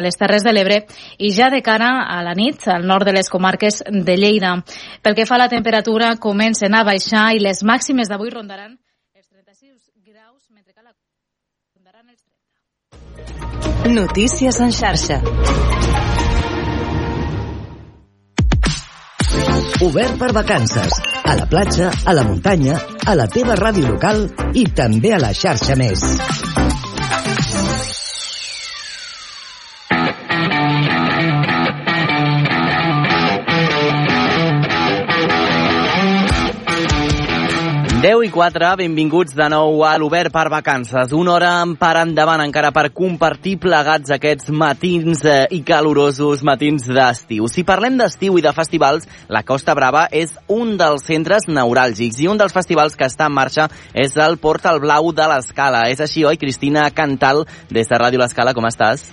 les Terres de l'Ebre i ja de cara a la nit al nord de les comarques de Lleida. Pel que fa a la temperatura, comencen a baixar i les màximes d'avui rondaran els 36 graus, mentre que la rondaran els 30. Notícies en xarxa. Obert per vacances. A la platja, a la muntanya, a la teva ràdio local i també a la xarxa més. 10 i 4, benvinguts de nou a l'Obert per Vacances. Una hora per endavant encara per compartir plegats aquests matins eh, i calorosos matins d'estiu. Si parlem d'estiu i de festivals, la Costa Brava és un dels centres neuràlgics i un dels festivals que està en marxa és el Portal Blau de l'Escala. És així, oi, Cristina Cantal, des de Ràdio L'Escala, com estàs?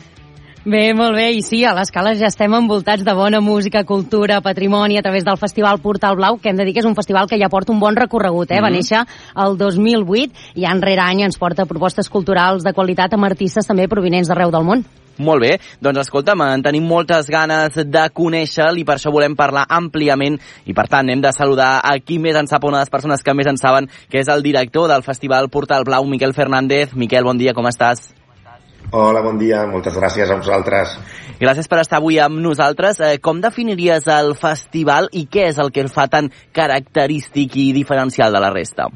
Bé, molt bé, i sí, a l'escala ja estem envoltats de bona música, cultura, patrimoni a través del Festival Portal Blau, que hem de dir que és un festival que ja porta un bon recorregut, eh? Mm -hmm. Va néixer el 2008 i any rere any ens porta propostes culturals de qualitat amb artistes també provinents d'arreu del món. Molt bé, doncs escolta'm, en tenim moltes ganes de conèixer-lo i per això volem parlar àmpliament i per tant hem de saludar a qui més en sap, una de les persones que més en saben, que és el director del Festival Portal Blau, Miquel Fernández. Miquel, bon dia, com estàs? Hola, bon dia. Moltes gràcies a vosaltres. Gràcies per estar avui amb nosaltres. Eh, com definiries el festival i què és el que el fa tan característic i diferencial de la resta?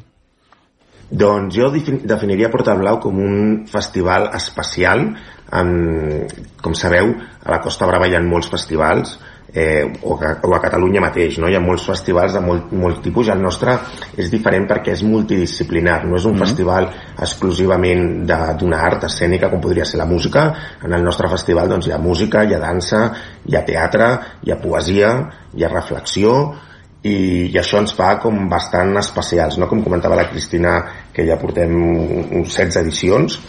Doncs jo definiria Portal Blau com un festival especial. En, com sabeu, a la Costa Brava hi ha molts festivals, eh, o, a, o a Catalunya mateix, no? hi ha molts festivals de molt, molt tipus, el nostre és diferent perquè és multidisciplinar, no és un mm -hmm. festival exclusivament d'una art escènica com podria ser la música, en el nostre festival doncs, hi ha música, hi ha dansa, hi ha teatre, hi ha poesia, hi ha reflexió, i, i això ens fa com bastant especials, no? com comentava la Cristina que ja portem uns 16 edicions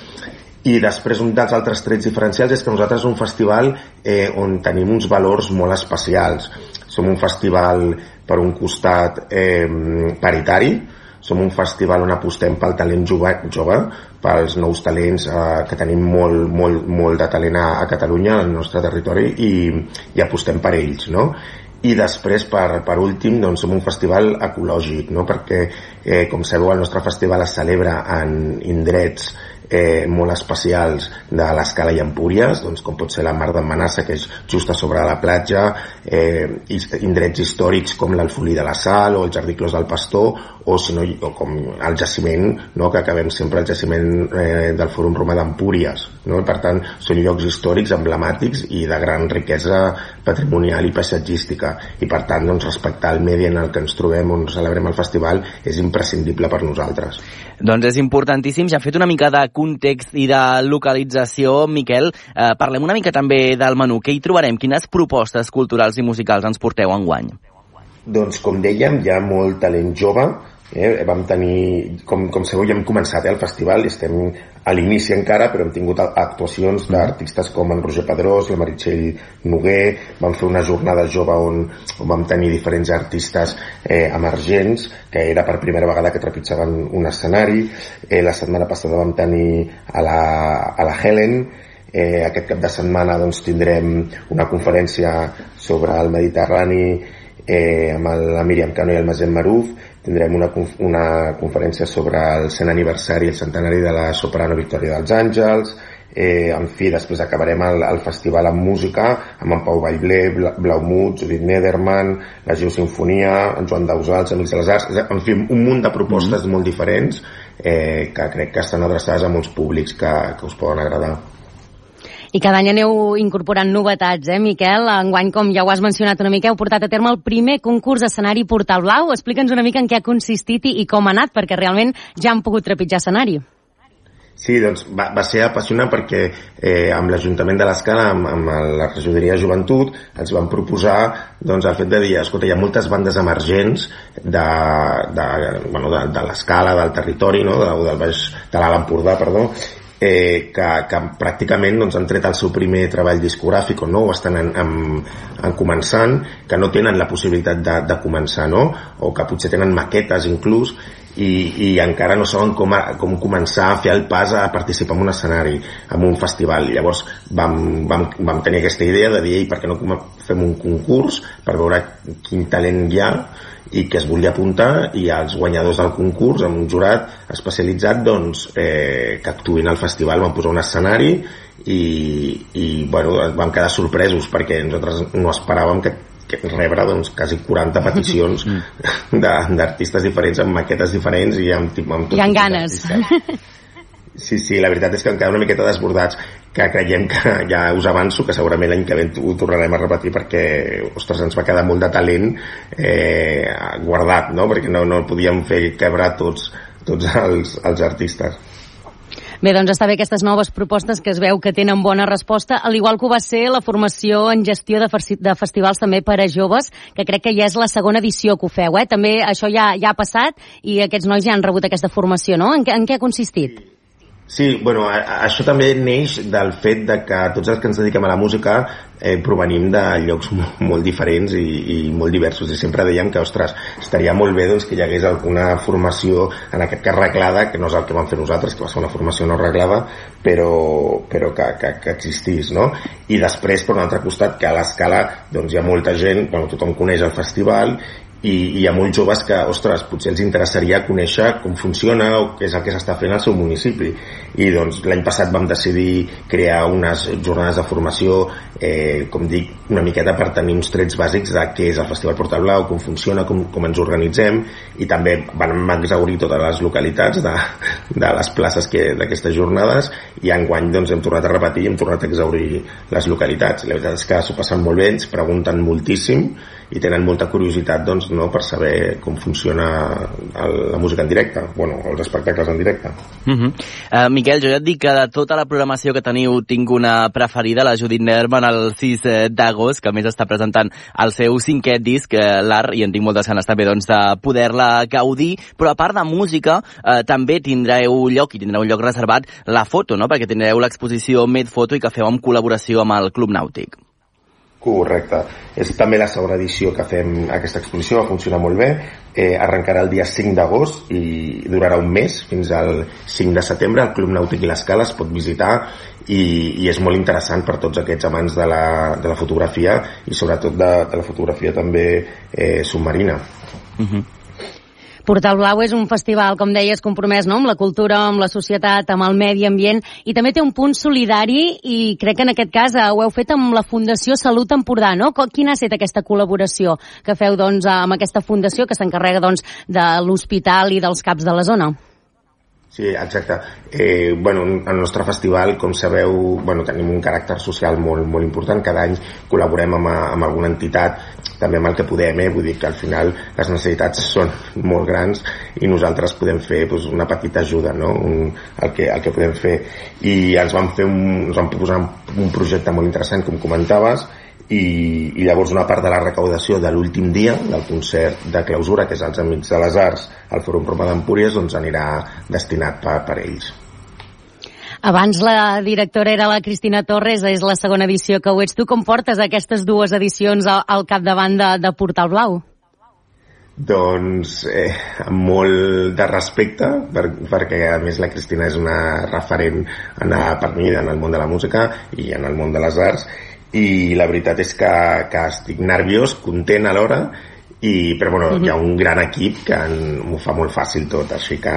i després un dels altres trets diferencials és que nosaltres som un festival eh, on tenim uns valors molt especials som un festival per un costat eh, paritari som un festival on apostem pel talent jove, jove pels nous talents eh, que tenim molt, molt, molt de talent a, a Catalunya, al nostre territori i, i apostem per ells no? i després per, per últim doncs som un festival ecològic no? perquè eh, com sabeu el nostre festival es celebra en indrets eh, molt especials de l'Escala i Empúries, doncs, com pot ser la Mar d'en Manassa, que és just a sobre la platja, eh, indrets històrics com l'Alfolí de la Sal o el Jardí Clos del Pastor, o, si no, o com el jaciment, no, que acabem sempre el jaciment eh, del Fòrum Romà d'Empúries. No? Per tant, són llocs històrics, emblemàtics i de gran riquesa patrimonial i paisatgística. I per tant, doncs, respectar el medi en el que ens trobem, on celebrem el festival, és imprescindible per nosaltres. Doncs és importantíssim. Ja hem fet una mica de context i de localització, Miquel. Eh, parlem una mica també del menú. Què hi trobarem? Quines propostes culturals i musicals ens porteu en guany? Doncs, com dèiem, hi ha molt talent jove, Eh, vam tenir, com, com sabeu, ja hem començat eh, el festival, estem a l'inici encara, però hem tingut actuacions d'artistes com en Roger Pedrós, la Meritxell Noguer, vam fer una jornada jove on, on vam tenir diferents artistes eh, emergents, que era per primera vegada que trepitjaven un escenari. Eh, la setmana passada vam tenir a la, a la Helen, eh, aquest cap de setmana doncs, tindrem una conferència sobre el Mediterrani eh, amb la Míriam Cano i el Mazem Maruf tindrem una, una conferència sobre el 100 aniversari i el centenari de la soprano Victòria dels Àngels eh, en fi, després acabarem el, el festival amb música amb en Pau Vallbler, Blaumut, Judit Nederman la Geosinfonia, en Joan Dausals, Amics de les Arts, en fi, un munt de propostes mm -hmm. molt diferents eh, que crec que estan adreçades a molts públics que, que us poden agradar. I cada any aneu incorporant novetats, eh, Miquel? Enguany, com ja ho has mencionat una mica, heu portat a terme el primer concurs d'escenari Portal Blau. Explica'ns una mica en què ha consistit i, i com ha anat, perquè realment ja han pogut trepitjar escenari. Sí, doncs va, va ser apassionant perquè eh, amb l'Ajuntament de l'Escala, amb, amb la regidoria de Joventut, ens van proposar doncs, el fet de dir, escolta, hi ha moltes bandes emergents de, de, bueno, de, de l'Escala, del territori, no? de, del Baix, de l'Alt Empordà, perdó, eh, que, que pràcticament doncs, han tret el seu primer treball discogràfic o no, o estan en, en, en començant, que no tenen la possibilitat de, de començar, no? o que potser tenen maquetes inclús, i, i encara no saben com, a, com començar a fer el pas a participar en un escenari, en un festival. Llavors vam, vam, vam tenir aquesta idea de dir, per què no fem un concurs per veure quin talent hi ha i que es volia apuntar i els guanyadors del concurs amb un jurat especialitzat doncs, eh, que actuïn al festival van posar un escenari i, i bueno, vam quedar sorpresos perquè nosaltres no esperàvem que rebre doncs, quasi 40 peticions mm. d'artistes diferents amb maquetes diferents i amb, amb tot Hi ha ganes. Sí, sí, la veritat és que encara una miqueta desbordats que creiem que ja us avanço que segurament l'any que ve ho tornarem a repetir perquè, ostres, ens va quedar molt de talent eh, guardat, no? perquè no, no podíem fer quebrar tots, tots els, els artistes. Bé, doncs està bé aquestes noves propostes que es veu que tenen bona resposta, al igual que ho va ser la formació en gestió de, de festivals també per a joves, que crec que ja és la segona edició que ho feu, eh? També això ja, ja ha passat i aquests nois ja han rebut aquesta formació, no? En, en què ha consistit? Sí, bueno, a, a, això també neix del fet de que tots els que ens dediquem a la música eh, provenim de llocs molt, molt diferents i, i molt diversos i sempre dèiem que, ostres, estaria molt bé doncs, que hi hagués alguna formació en aquest cas reglada, que no és el que vam fer nosaltres, que va ser una formació no reglada, però, però que, que, que existís, no? I després, per un altre costat, que a l'escala doncs, hi ha molta gent, bueno, tothom coneix el festival i, i ha molts joves que, ostres, potser els interessaria conèixer com funciona o què és el que s'està fent al seu municipi. I doncs l'any passat vam decidir crear unes jornades de formació, eh, com dic, una miqueta per tenir uns trets bàsics de què és el Festival Portal Blau, com funciona, com, com ens organitzem, i també vam exaurir totes les localitats de, de les places d'aquestes jornades, i enguany doncs, hem tornat a repetir i hem tornat a exaurir les localitats. La veritat és que s'ho passen molt bé, ens pregunten moltíssim, i tenen molta curiositat doncs, no, per saber com funciona el, la música en directe, bueno, els espectacles en directe. Uh -huh. uh, Miquel, jo ja et dic que de tota la programació que teniu tinc una preferida, la Judit Nerman, el 6 eh, d'agost, que més està presentant el seu cinquè disc, eh, l'Art, i en tinc moltes ganes també doncs, de poder-la gaudir, però a part de música, eh, també tindreu lloc, i tindreu un lloc reservat, la foto, no? perquè tindreu l'exposició Med Foto i que feu amb col·laboració amb el Club Nàutic. Correcte. És també la segona edició que fem aquesta exposició, va funcionar molt bé. Eh, arrencarà el dia 5 d'agost i durarà un mes, fins al 5 de setembre. El Club Nàutic i l'Escala es pot visitar i, i és molt interessant per tots aquests amants de la, de la fotografia i sobretot de, de la fotografia també eh, submarina. Uh mhm. -huh. Portal Blau és un festival, com deies, compromès no? amb la cultura, amb la societat, amb el medi ambient, i també té un punt solidari, i crec que en aquest cas eh, ho heu fet amb la Fundació Salut Empordà, no? Quina ha estat aquesta col·laboració que feu doncs, amb aquesta fundació que s'encarrega doncs, de l'hospital i dels caps de la zona? Sí, exacte. Eh, bueno, el nostre festival, com sabeu, bueno, tenim un caràcter social molt, molt important. Cada any col·laborem amb, amb alguna entitat, també amb el que podem, eh? vull dir que al final les necessitats són molt grans i nosaltres podem fer pues, una petita ajuda, no? un, el, que, el que podem fer. I ens vam, fer un, ens vam proposar un projecte molt interessant, com comentaves, i, i llavors una part de la recaudació de l'últim dia del concert de clausura que és als Amics de les Arts al Fòrum Roma d'Empúries doncs anirà destinat per, per ells abans la directora era la Cristina Torres, és la segona edició que ho ets. Tu com portes aquestes dues edicions al, al capdavant de, de Portal Blau? Doncs eh, amb molt de respecte, per, perquè a més la Cristina és una referent en, per mi en el món de la música i en el món de les arts, i la veritat és que, que estic nerviós, content alhora i, però bueno, uh -huh. hi ha un gran equip que m'ho fa molt fàcil tot, així que,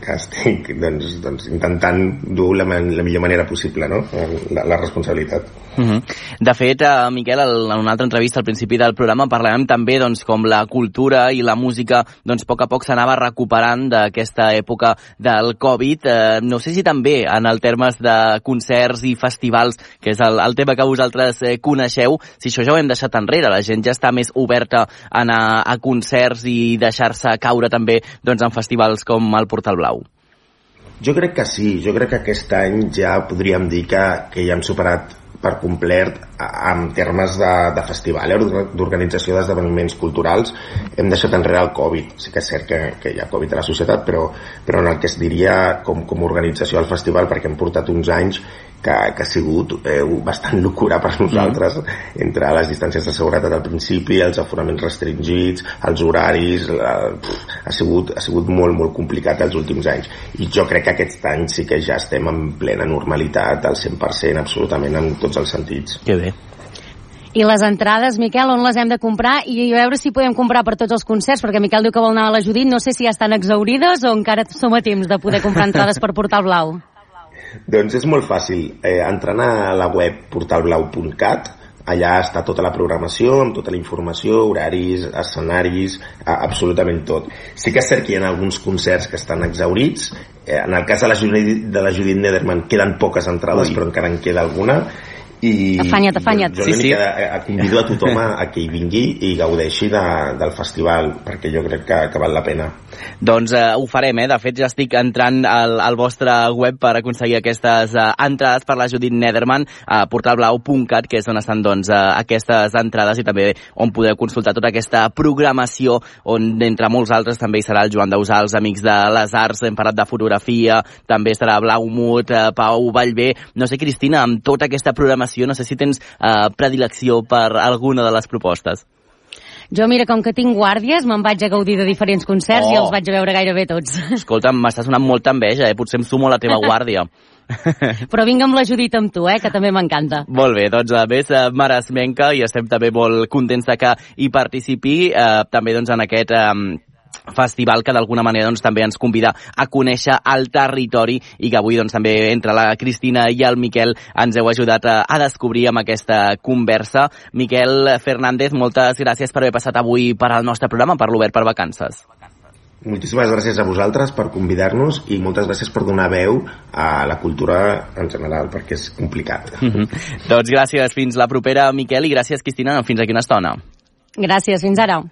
que estic doncs, doncs, intentant dur la, la millor manera possible no? la, la responsabilitat. Uh -huh. De fet, eh, Miquel, en una altra entrevista al principi del programa parlàvem també doncs, com la cultura i la música doncs, a poc a poc s'anava recuperant d'aquesta època del Covid. Eh, no sé si també en el termes de concerts i festivals, que és el, el tema que vosaltres eh, coneixeu, si això ja ho hem deixat enrere, la gent ja està més oberta a anar a concerts i deixar-se caure també doncs, en festivals com el Portal Blau? Jo crec que sí, jo crec que aquest any ja podríem dir que, que ja hem superat per complet en termes de, de festival, eh, d'organització d'esdeveniments culturals. Hem deixat enrere el Covid. Sí que és cert que, que hi ha Covid a la societat, però, però en el que es diria com, com a organització del festival, perquè hem portat uns anys que, que ha sigut eh, bastant locura per nosaltres mm. entre les distàncies de seguretat al principi, els aforaments restringits, els horaris, la, pff, ha, sigut, ha sigut molt, molt complicat els últims anys. I jo crec que aquest any sí que ja estem en plena normalitat, al 100%, absolutament, en tots els sentits. Que bé. I les entrades, Miquel, on les hem de comprar? I a veure si podem comprar per tots els concerts, perquè Miquel diu que vol anar a la Judit, no sé si ja estan exaurides o encara som a temps de poder comprar entrades per Portal Blau. Doncs és molt fàcil. Eh, entrant a la web portalblau.cat, allà està tota la programació, amb tota la informació, horaris, escenaris, absolutament tot. Sí que és cert que hi ha alguns concerts que estan exaurits, eh, en el cas de la Judit, de la Judit Nederman queden poques entrades, Ui. però encara en queda alguna, i afanya't, afanya't. jo, jo sí, sí. A, convido a tothom a, a que hi vingui i gaudeixi de, del festival perquè jo crec que, que val la pena doncs eh, ho farem, eh? de fet ja estic entrant al, al vostre web per aconseguir aquestes eh, entrades per la Judit Nederman a portalblau.cat que és on estan doncs, eh, aquestes entrades i també on podeu consultar tota aquesta programació on entre molts altres també hi serà el Joan Dausà, els Amics de les Arts hem parlat de fotografia, també estarà Blau Mut, eh, Pau Vallvé no sé Cristina, amb tota aquesta programació programació. No sé si tens eh, predilecció per alguna de les propostes. Jo, mira, com que tinc guàrdies, me'n vaig a gaudir de diferents concerts oh. i els vaig a veure gairebé tots. Escolta, m'està sonant molta enveja, eh? Potser em sumo a la teva guàrdia. Però vinga amb la Judit amb tu, eh, que també m'encanta. Molt bé, doncs a més, eh, Maresmenca, i estem també molt contents de que hi participi, eh, també doncs en aquest eh, festival que d'alguna manera doncs, també ens convida a conèixer el territori i que avui doncs, també entre la Cristina i el Miquel ens heu ajudat a, a descobrir amb aquesta conversa. Miquel Fernández, moltes gràcies per haver passat avui per al nostre programa, per l'Obert per Vacances. Moltíssimes gràcies a vosaltres per convidar-nos i moltes gràcies per donar veu a la cultura en general, perquè és complicat. Mm -hmm. doncs gràcies, fins la propera, Miquel, i gràcies, Cristina, fins aquí una estona. Gràcies, fins ara.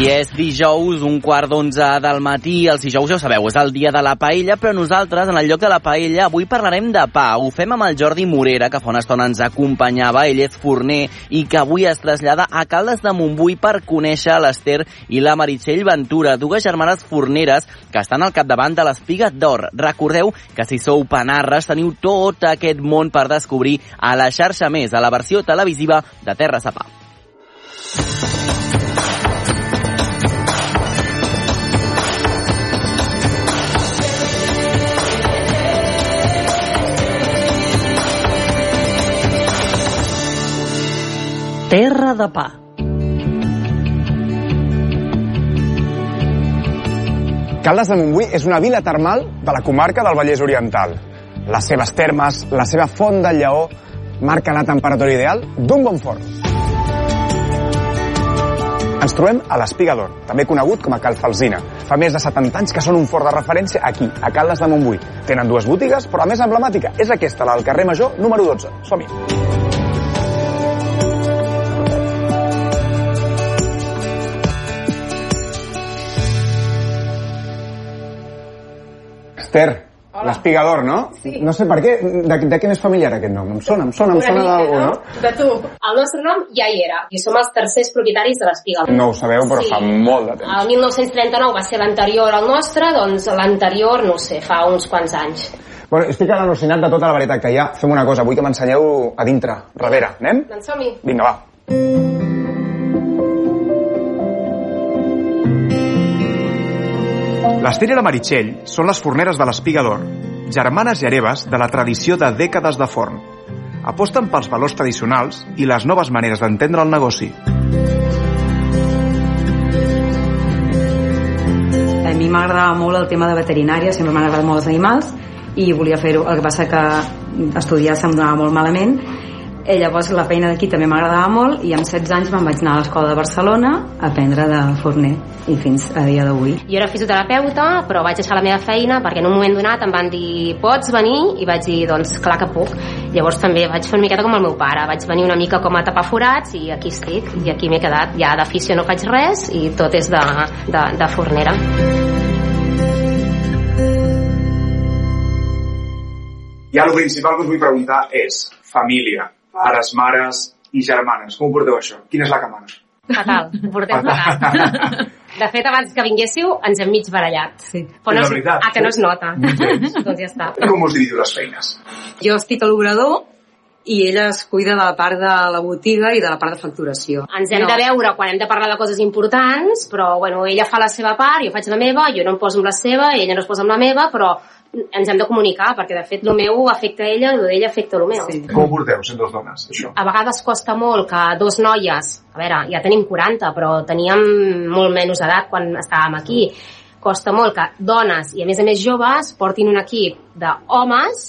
I és dijous, un quart d'onze del matí. Els dijous, ja ho sabeu, és el dia de la paella, però nosaltres, en el lloc de la paella, avui parlarem de pa. Ho fem amb el Jordi Morera, que fa una estona ens acompanyava. Ell és forner i que avui es trasllada a Caldes de Montbui per conèixer l'Ester i la Meritxell Ventura, dues germanes forneres que estan al capdavant de l'Espiga d'Or. Recordeu que si sou panarres teniu tot aquest món per descobrir a la xarxa més, a la versió televisiva de Terra Sapà. Terra de pa. Caldes de Montbui és una vila termal de la comarca del Vallès Oriental. Les seves termes, la seva font del lleó, marquen la temperatura ideal d'un bon forn. Ens trobem a l'Espiga d'Or, també conegut com a Cal Falsina. Fa més de 70 anys que són un fort de referència aquí, a Caldes de Montbui. Tenen dues botigues, però la més emblemàtica és aquesta, la del carrer Major, número 12. Som-hi! Esther, l'espigador, no? Sí. No sé per què, de, de què és familiar aquest nom? Em sona, em sona, em sona d'algú, no? De tu. El nostre nom ja hi era, i som els tercers propietaris de l'espigador. No ho sabeu, però sí. fa molt de temps. El 1939 va ser l'anterior al nostre, doncs l'anterior, no sé, fa uns quants anys. Bueno, estic al·lucinat de tota la varietat que hi ha. Fem una cosa, vull que m'ensenyeu a dintre, darrere. Anem? Doncs som-hi. Vinga, va. L'Ester i la Meritxell són les forneres de l'Espiga d'Or, germanes i hereves de la tradició de dècades de forn. Aposten pels valors tradicionals i les noves maneres d'entendre el negoci. A mi m'agradava molt el tema de veterinària, sempre m'han agradat molt els animals i volia fer-ho. El que passa que estudiar se'm donava molt malament i llavors la feina d'aquí també m'agradava molt i amb 16 anys me'n vaig anar a l'escola de Barcelona a aprendre de forner i fins a dia d'avui. Jo era fisioterapeuta, però vaig deixar la meva feina perquè en un moment donat em van dir pots venir? I vaig dir, doncs clar que puc. Llavors també vaig fer una miqueta com el meu pare, vaig venir una mica com a tapar forats i aquí estic, i aquí m'he quedat. Ja d'afició no faig res i tot és de, de, de fornera. I el principal que us vull preguntar és família pares, mares, i germanes. Com ho porteu, això? Quina és la que mana? Fatal, ho portem fatal. De fet, abans que vinguéssiu, ens hem mig barallat. Sí. Però no És veritat, ah, que no es nota. doncs ja està. Com us dividiu les feines? Jo estic a l'obrador i ella es cuida de la part de la botiga i de la part de facturació. Ens hem no. de veure quan hem de parlar de coses importants, però bueno, ella fa la seva part, jo faig la meva, jo no em poso amb la seva, ella no es posa amb la meva, però ens hem de comunicar, perquè de fet el meu afecta a ella i el d'ella afecta el meu. Sí. Com ho porteu, sent dos dones, això? A vegades costa molt que dos noies, a veure, ja tenim 40, però teníem molt menys edat quan estàvem aquí, costa molt que dones i a més a més joves portin un equip d'homes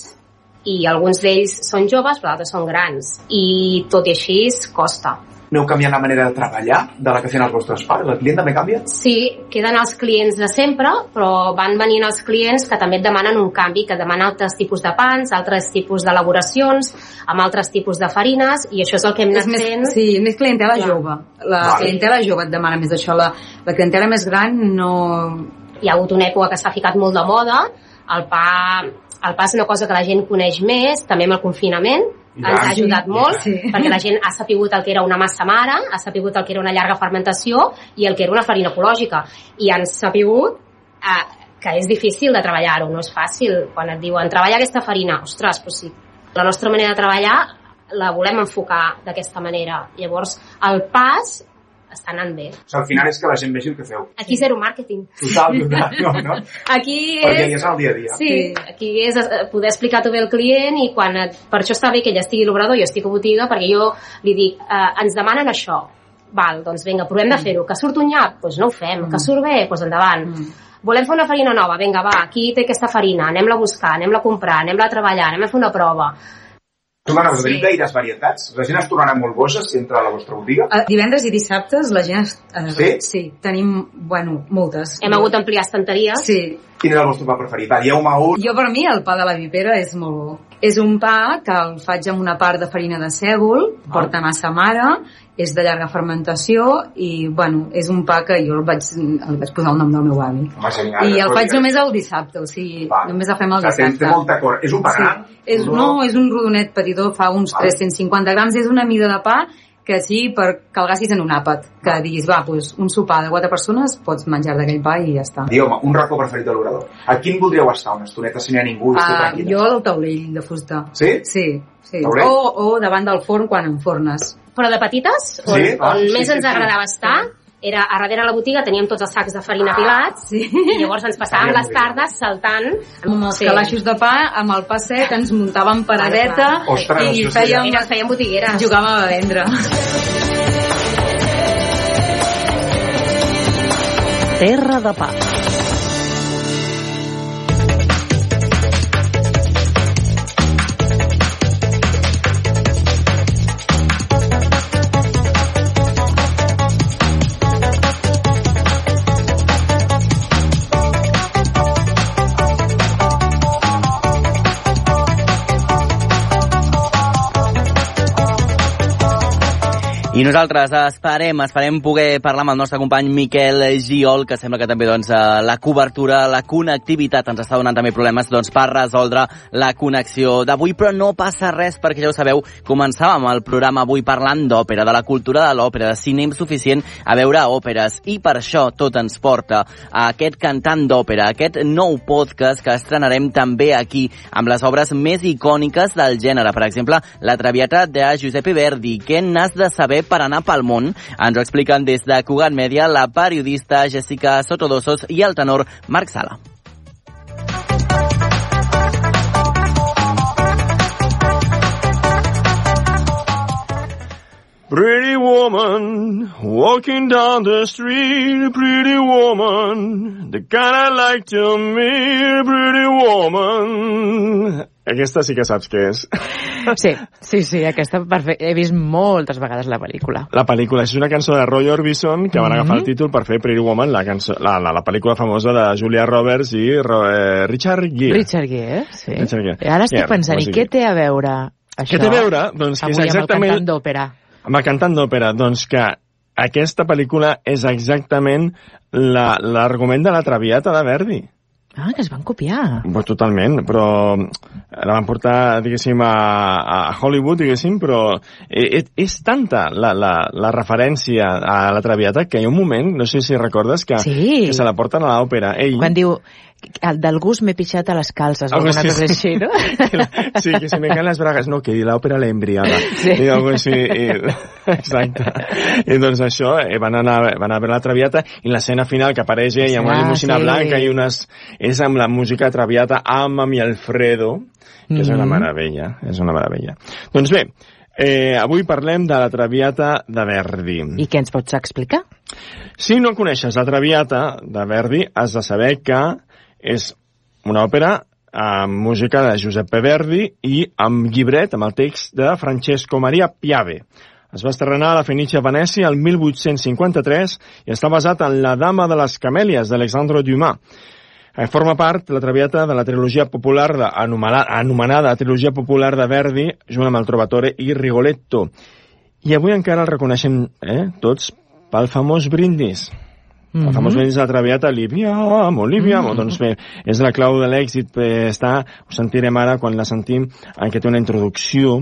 i alguns d'ells són joves però d'altres són grans i tot i així costa. Aneu canviant la manera de treballar de la que feien els vostres pares? El client també canvia? Sí, queden els clients de sempre, però van venint els clients que també et demanen un canvi, que demanen altres tipus de pans, altres tipus d'elaboracions, amb altres tipus de farines, i això és el que hem anat més, fent. sí, més clientela Clar. jove. La Vale. clientela jove et demana més això. La, la clientela més gran no... Hi ha hagut una època que s'ha ficat molt de moda, el pa, el pa és una cosa que la gent coneix més, també amb el confinament, ens ha ajudat molt, Sí. perquè la gent ha sapigut el que era una massa mare, ha sapigut el que era una llarga fermentació i el que era una farina ecològica. I han sapigut eh, que és difícil de treballar-ho, no és fàcil. Quan et diuen treballar aquesta farina, ostres, però sí. La nostra manera de treballar la volem enfocar d'aquesta manera. Llavors, el pas està anant bé. O sigui, al final és que la gent vegi el que feu. Aquí zero màrqueting. Total, total, no, no? Aquí Perquè és... ja és el dia a dia. Sí, aquí és eh, poder explicar-t'ho bé al client i quan et, per això està bé que ella estigui a l'obrador, jo estic a botiga, perquè jo li dic, eh, ens demanen això, val, doncs vinga, provem de fer-ho, que surt un nyap, doncs no ho fem, que surt bé, doncs endavant. Volem fer una farina nova, vinga, va, aquí té aquesta farina, anem-la a buscar, anem-la a comprar, anem-la a treballar, anem a fer una prova. Joana, us teniu gaires varietats? La gent es tornarà molt boja si entra a la vostra botiga? Eh, Divendres i dissabtes la gent... es- eh, Sí? Sí, tenim, bueno, moltes. Hem hagut d'ampliar estanteries. Sí. Quin és el vostre pa preferit? Va, dieu-me un. Jo per mi el pa de la vipera és molt bo. És un pa que el faig amb una part de farina de sègol, porta massa mare, és de llarga fermentació i, bueno, és un pa que jo el vaig, el vaig posar el nom del meu avi. Home, genial. I el faig diré. només el dissabte, o sigui, Va. només el fem el dissabte. Té molta cor. És un pa gran? És, no, és un rodonet petitó, fa uns Vale. 350 grams, és una mida de pa que sí, per que el gastis en un àpat, que diguis, va, doncs, un sopar de quatre persones, pots menjar d'aquell pa i ja està. Dieu-me, un racó preferit de l'orador. A quin voldríeu estar? Una estoneta si n'hi ha ningú? Uh, Ah, jo al taulell de fusta. Sí? Sí, sí. Taulell? O, o davant del forn quan enfornes. Però de petites, on, Sí, ah, on sí, més sí, ens sí. agradava estar, era a darrere la botiga teníem tots els sacs de farina pilats Sí. i llavors ens passàvem les tardes saltant Amb els Sí. calaixos de pa, amb el pa sec, ens muntàvem paradeta Ostres, i fèiem, Mira, fèiem botigueres. jugàvem a vendre. Terra de pa. I nosaltres esperem, esperem poder parlar amb el nostre company Miquel Giol, que sembla que també doncs, eh, la cobertura, la connectivitat ens està donant també problemes doncs, per resoldre la connexió d'avui, però no passa res perquè ja ho sabeu, començàvem el programa avui parlant d'òpera, de la cultura de l'òpera, de cine insuficient a veure òperes, i per això tot ens porta a aquest cantant d'òpera, aquest nou podcast que estrenarem també aquí, amb les obres més icòniques del gènere, per exemple, La Traviata de Giuseppe Verdi, què n'has de saber per anar pel món? Ens ho expliquen des de Cugat Media la periodista Jessica Sotodosos i el tenor Marc Sala. Pretty woman, walking down the street, pretty woman, the kind I like to meet, pretty woman. Aquesta sí que saps què és. Sí, sí, sí, aquesta perfe... he vist moltes vegades la pel·lícula. La pel·lícula és una cançó de Roy Orbison que van agafar el títol per fer Pretty Woman, la, cançó, la, la, la pel·lícula famosa de Julia Roberts i Ro, eh, Richard Gere. Richard Gere, sí. Richard Gere. I ara estic Gere, pensant, i què té a veure això Què té a veure? Doncs que és avui amb el exactament... cantant d'òpera? Amb el cantant d'òpera, doncs que aquesta pel·lícula és exactament la- l'argument la, de la Traviata de Verdi. Ah, que es van copiar. Pues totalment, però la van portar, diguéssim, a, a Hollywood, diguéssim, però és, és tanta la, la, la referència a la Traviata que hi ha un moment, no sé si recordes, que, Sí. que se la porten a l'òpera. Ell, Quan diu, el del gust m'he pixat a les calces, alguna cosa així, no? Sí, que se me caen las bragas. No, que la òpera la embriaga. Sí. I algo així. I, exacte. I doncs això, eh, van anar, van anar a veure la Traviata i l'escena final que apareix ell amb una Ah, limusina sí. blanca i unes... És amb la música de Traviata, Ama mi Alfredo, que és una Mhm. meravella, és una meravella. Doncs bé, eh, avui parlem de la Traviata de Verdi. I què ens pots explicar? Si no coneixes la Traviata de Verdi, has de saber que és una òpera amb música de Giuseppe Verdi i amb llibret, amb el text de Francesco Maria Piave. Es va estrenar a la Fenicia Venècia el 1853 i està basat en La dama de les camèlies d'Alexandre Dumas. Eh, Forma part, la Traviata, de la trilogia popular, de, anomenada, anomenada trilogia popular de Verdi, junt amb el Trovatore i Rigoletto. I avui encara el reconeixem eh, tots pel famós brindis. El Mhm. famós brindis de la Traviata, Liviamo, Liviamo. Doncs bé, és la clau de l'èxit. eh, Està, ho sentirem ara quan la sentim, en què té una introducció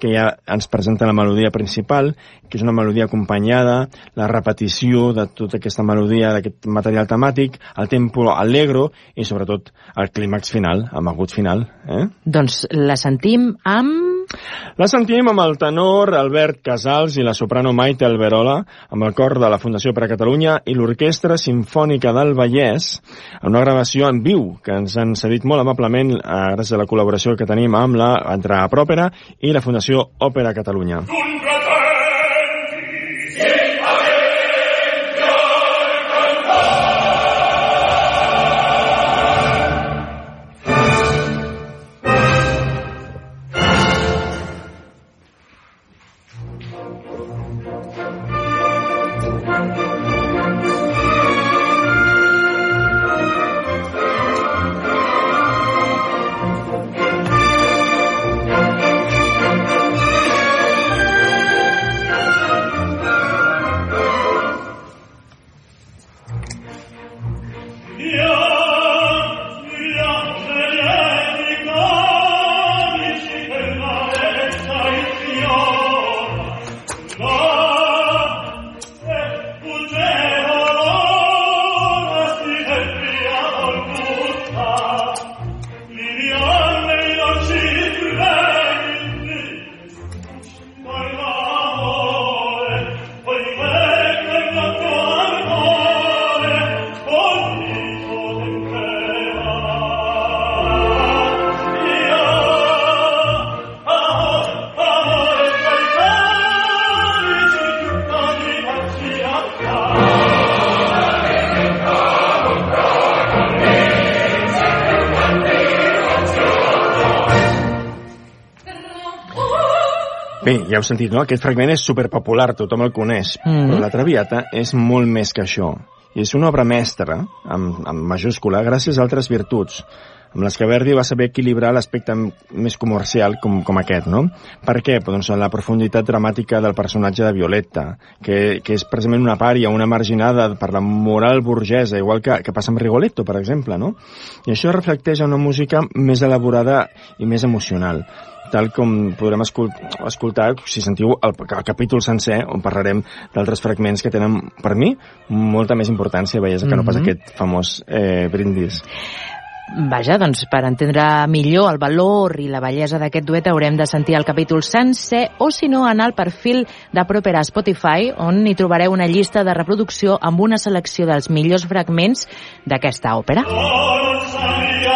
que ja ens presenta la melodia principal, que és una melodia acompanyada, la repetició de tota aquesta melodia, d'aquest material temàtic, el tempo allegro i sobretot el clímax final, el agut final. Eh? Doncs la sentim amb... La sentim amb el tenor Albert Casals i la soprano Maite Alberola, amb el cor de la Fundació per a Catalunya i l'Orquestra Simfònica del Vallès, en una gravació en viu que ens han cedit molt amablement eh, gràcies a la col·laboració que tenim amb la entre Pròpera i la Fundació Òpera Catalunya. Bé, ja heu sentit, no? Aquest fragment és superpopular, tothom el coneix, Mhm. però la Traviata és molt més que això. I és una obra mestra, amb, amb majúscula, gràcies a altres virtuts, amb les que Verdi va saber equilibrar l'aspecte més comercial com, com aquest, no? Per què? Pues, doncs la profunditat dramàtica del personatge de Violetta, que, que és precisament una pària, una marginada per la moral burgesa, igual que, que passa amb Rigoletto, per exemple, no? I això reflecteix en una música més elaborada i més emocional tal com podrem escol escoltar si sentiu el, el capítol sencer on parlarem d'altres fragments que tenen per mi molta més importància bellesa que no pas Mhm. aquest famós eh, brindis Vaja, doncs per entendre millor el valor i la bellesa d'aquest duet haurem de sentir el capítol sencer o si no anar al perfil de Propera Spotify on hi trobareu una llista de reproducció amb una selecció dels millors fragments d'aquesta òpera. Thank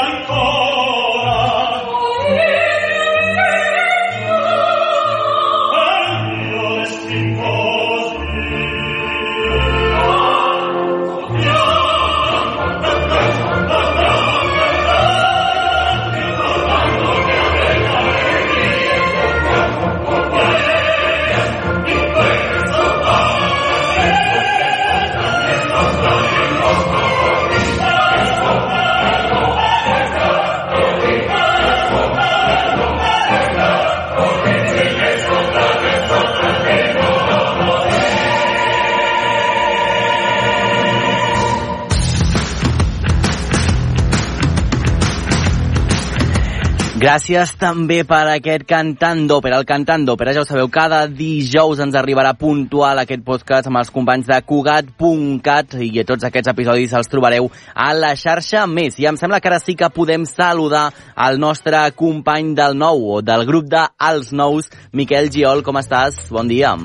Gràcies també per aquest cantant d'òpera. El cantant d'òpera, ja ho sabeu, cada dijous ens arribarà puntual aquest podcast amb els companys de Cugat.cat i tots aquests episodis els trobareu a la xarxa més. I em sembla que ara sí que podem saludar el nostre company del nou, o del grup de Els Nous, Miquel Giol. Com estàs? Bon dia.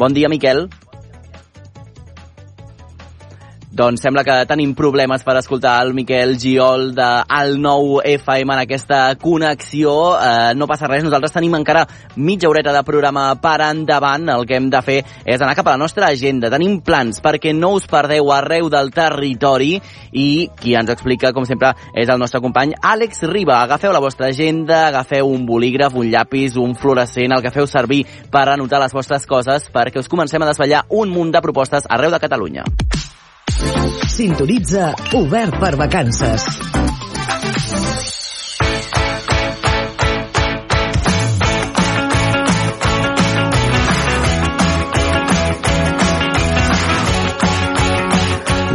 Bon dia, Miquel. Doncs sembla que tenim problemes per escoltar el Miquel Giol de Al nou FM en aquesta connexió. Eh, no passa res, nosaltres tenim encara mitja horeta de programa per endavant. El que hem de fer és anar cap a la nostra agenda. Tenim plans perquè no us perdeu arreu del territori i qui ens explica, com sempre, és el nostre company Àlex Riba. Agafeu la vostra agenda, agafeu un bolígraf, un llapis, un fluorescent, el que feu servir per anotar les vostres coses perquè us comencem a desvetllar un munt de propostes arreu de Catalunya. Sintonitza Obert per Vacances.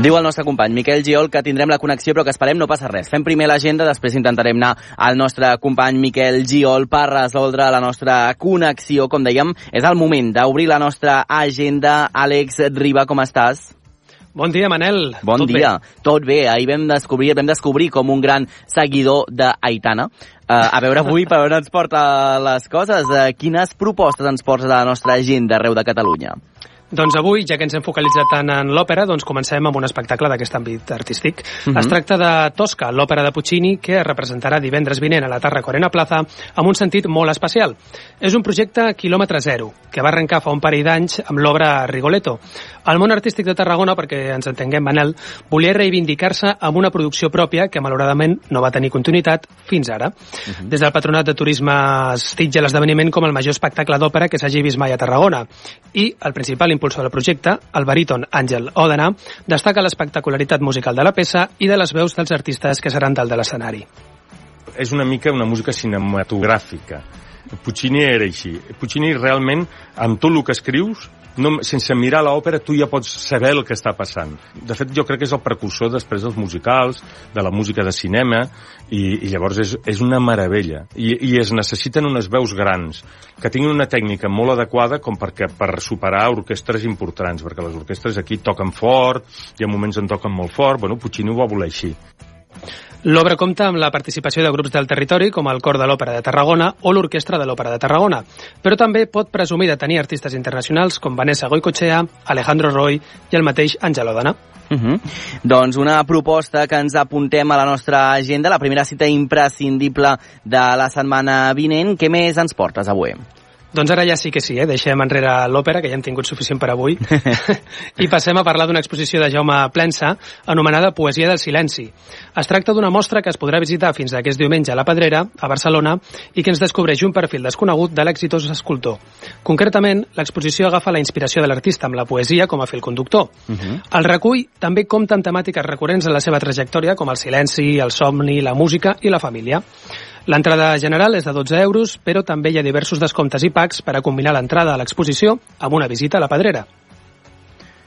Diu el nostre company Miquel Giol que tindrem la connexió però que esperem no passa res. Fem primer l'agenda, després intentarem anar al nostre company Miquel Giol per resoldre la nostra connexió. Com dèiem, és el moment d'obrir la nostra agenda. Àlex Riba, com estàs? Bon dia, Manel. Bon Tot dia. Bé? Tot bé. Ahir vam descobrir, vam descobrir com un gran seguidor d'Aitana. Uh, a veure avui per on ens porta les coses. Uh, quines propostes ens porta la nostra agenda arreu de Catalunya? Doncs avui, ja que ens hem focalitzat tant en l'òpera, doncs comencem amb un espectacle d'aquest àmbit artístic. Uh Mhm. -huh. Es tracta de Tosca, l'òpera de Puccini, que es representarà divendres vinent a la Tarra Corena Plaza amb un sentit molt especial. És un projecte quilòmetre zero, que va arrencar fa un parell d'anys amb l'obra Rigoletto. El món artístic de Tarragona, perquè ens entenguem, Manel, volia reivindicar-se amb una producció pròpia que malauradament no va tenir continuïtat fins ara. Uh -huh. Des del Patronat de Turisme es titja l'esdeveniment com el major espectacle d'òpera que s'hagi vist mai a Tarragona. I el principal impulsor del projecte, el baríton Àngel Òdena, destaca l'espectacularitat musical de la peça i de les veus dels artistes que seran dalt de l'escenari. És una mica una música cinematogràfica. Puccini era així. Puccini realment, amb tot el que escrius, no, sense mirar l'òpera tu ja pots saber el que està passant. De fet, jo crec que és el precursor després dels musicals, de la música de cinema, i, i llavors és, és una meravella. I, I es necessiten unes veus grans, que tinguin una tècnica molt adequada com perquè per superar orquestres importants, perquè les orquestres aquí toquen fort, i ha moments en toquen molt fort, bueno, Puccini ho va voler així. L'obra compta amb la participació de grups del territori com el Cor de l'Òpera de Tarragona o l'Orquestra de l'Òpera de Tarragona, però també pot presumir de tenir artistes internacionals com Vanessa Goicochea, Alejandro Roy i el mateix Àngel Òdena. Uh -huh. Doncs una proposta que ens apuntem a la nostra agenda, la primera cita imprescindible de la setmana vinent. Què més ens portes avui? Doncs ara ja sí que sí, eh? deixem enrere l'òpera, que ja hem tingut suficient per avui, i passem a parlar d'una exposició de Jaume Plensa anomenada Poesia del Silenci. Es tracta d'una mostra que es podrà visitar fins aquest diumenge a la Pedrera, a Barcelona, i que ens descobreix un perfil desconegut de l'exitós escultor. Concretament, l'exposició agafa la inspiració de l'artista amb la poesia com a fil conductor. Uh -huh. El recull també compta amb temàtiques recurrents en la seva trajectòria, com el silenci, el somni, la música i la família. L'entrada general és de 12 euros, però també hi ha diversos descomptes i packs per a combinar l'entrada a l'exposició amb una visita a la Pedrera.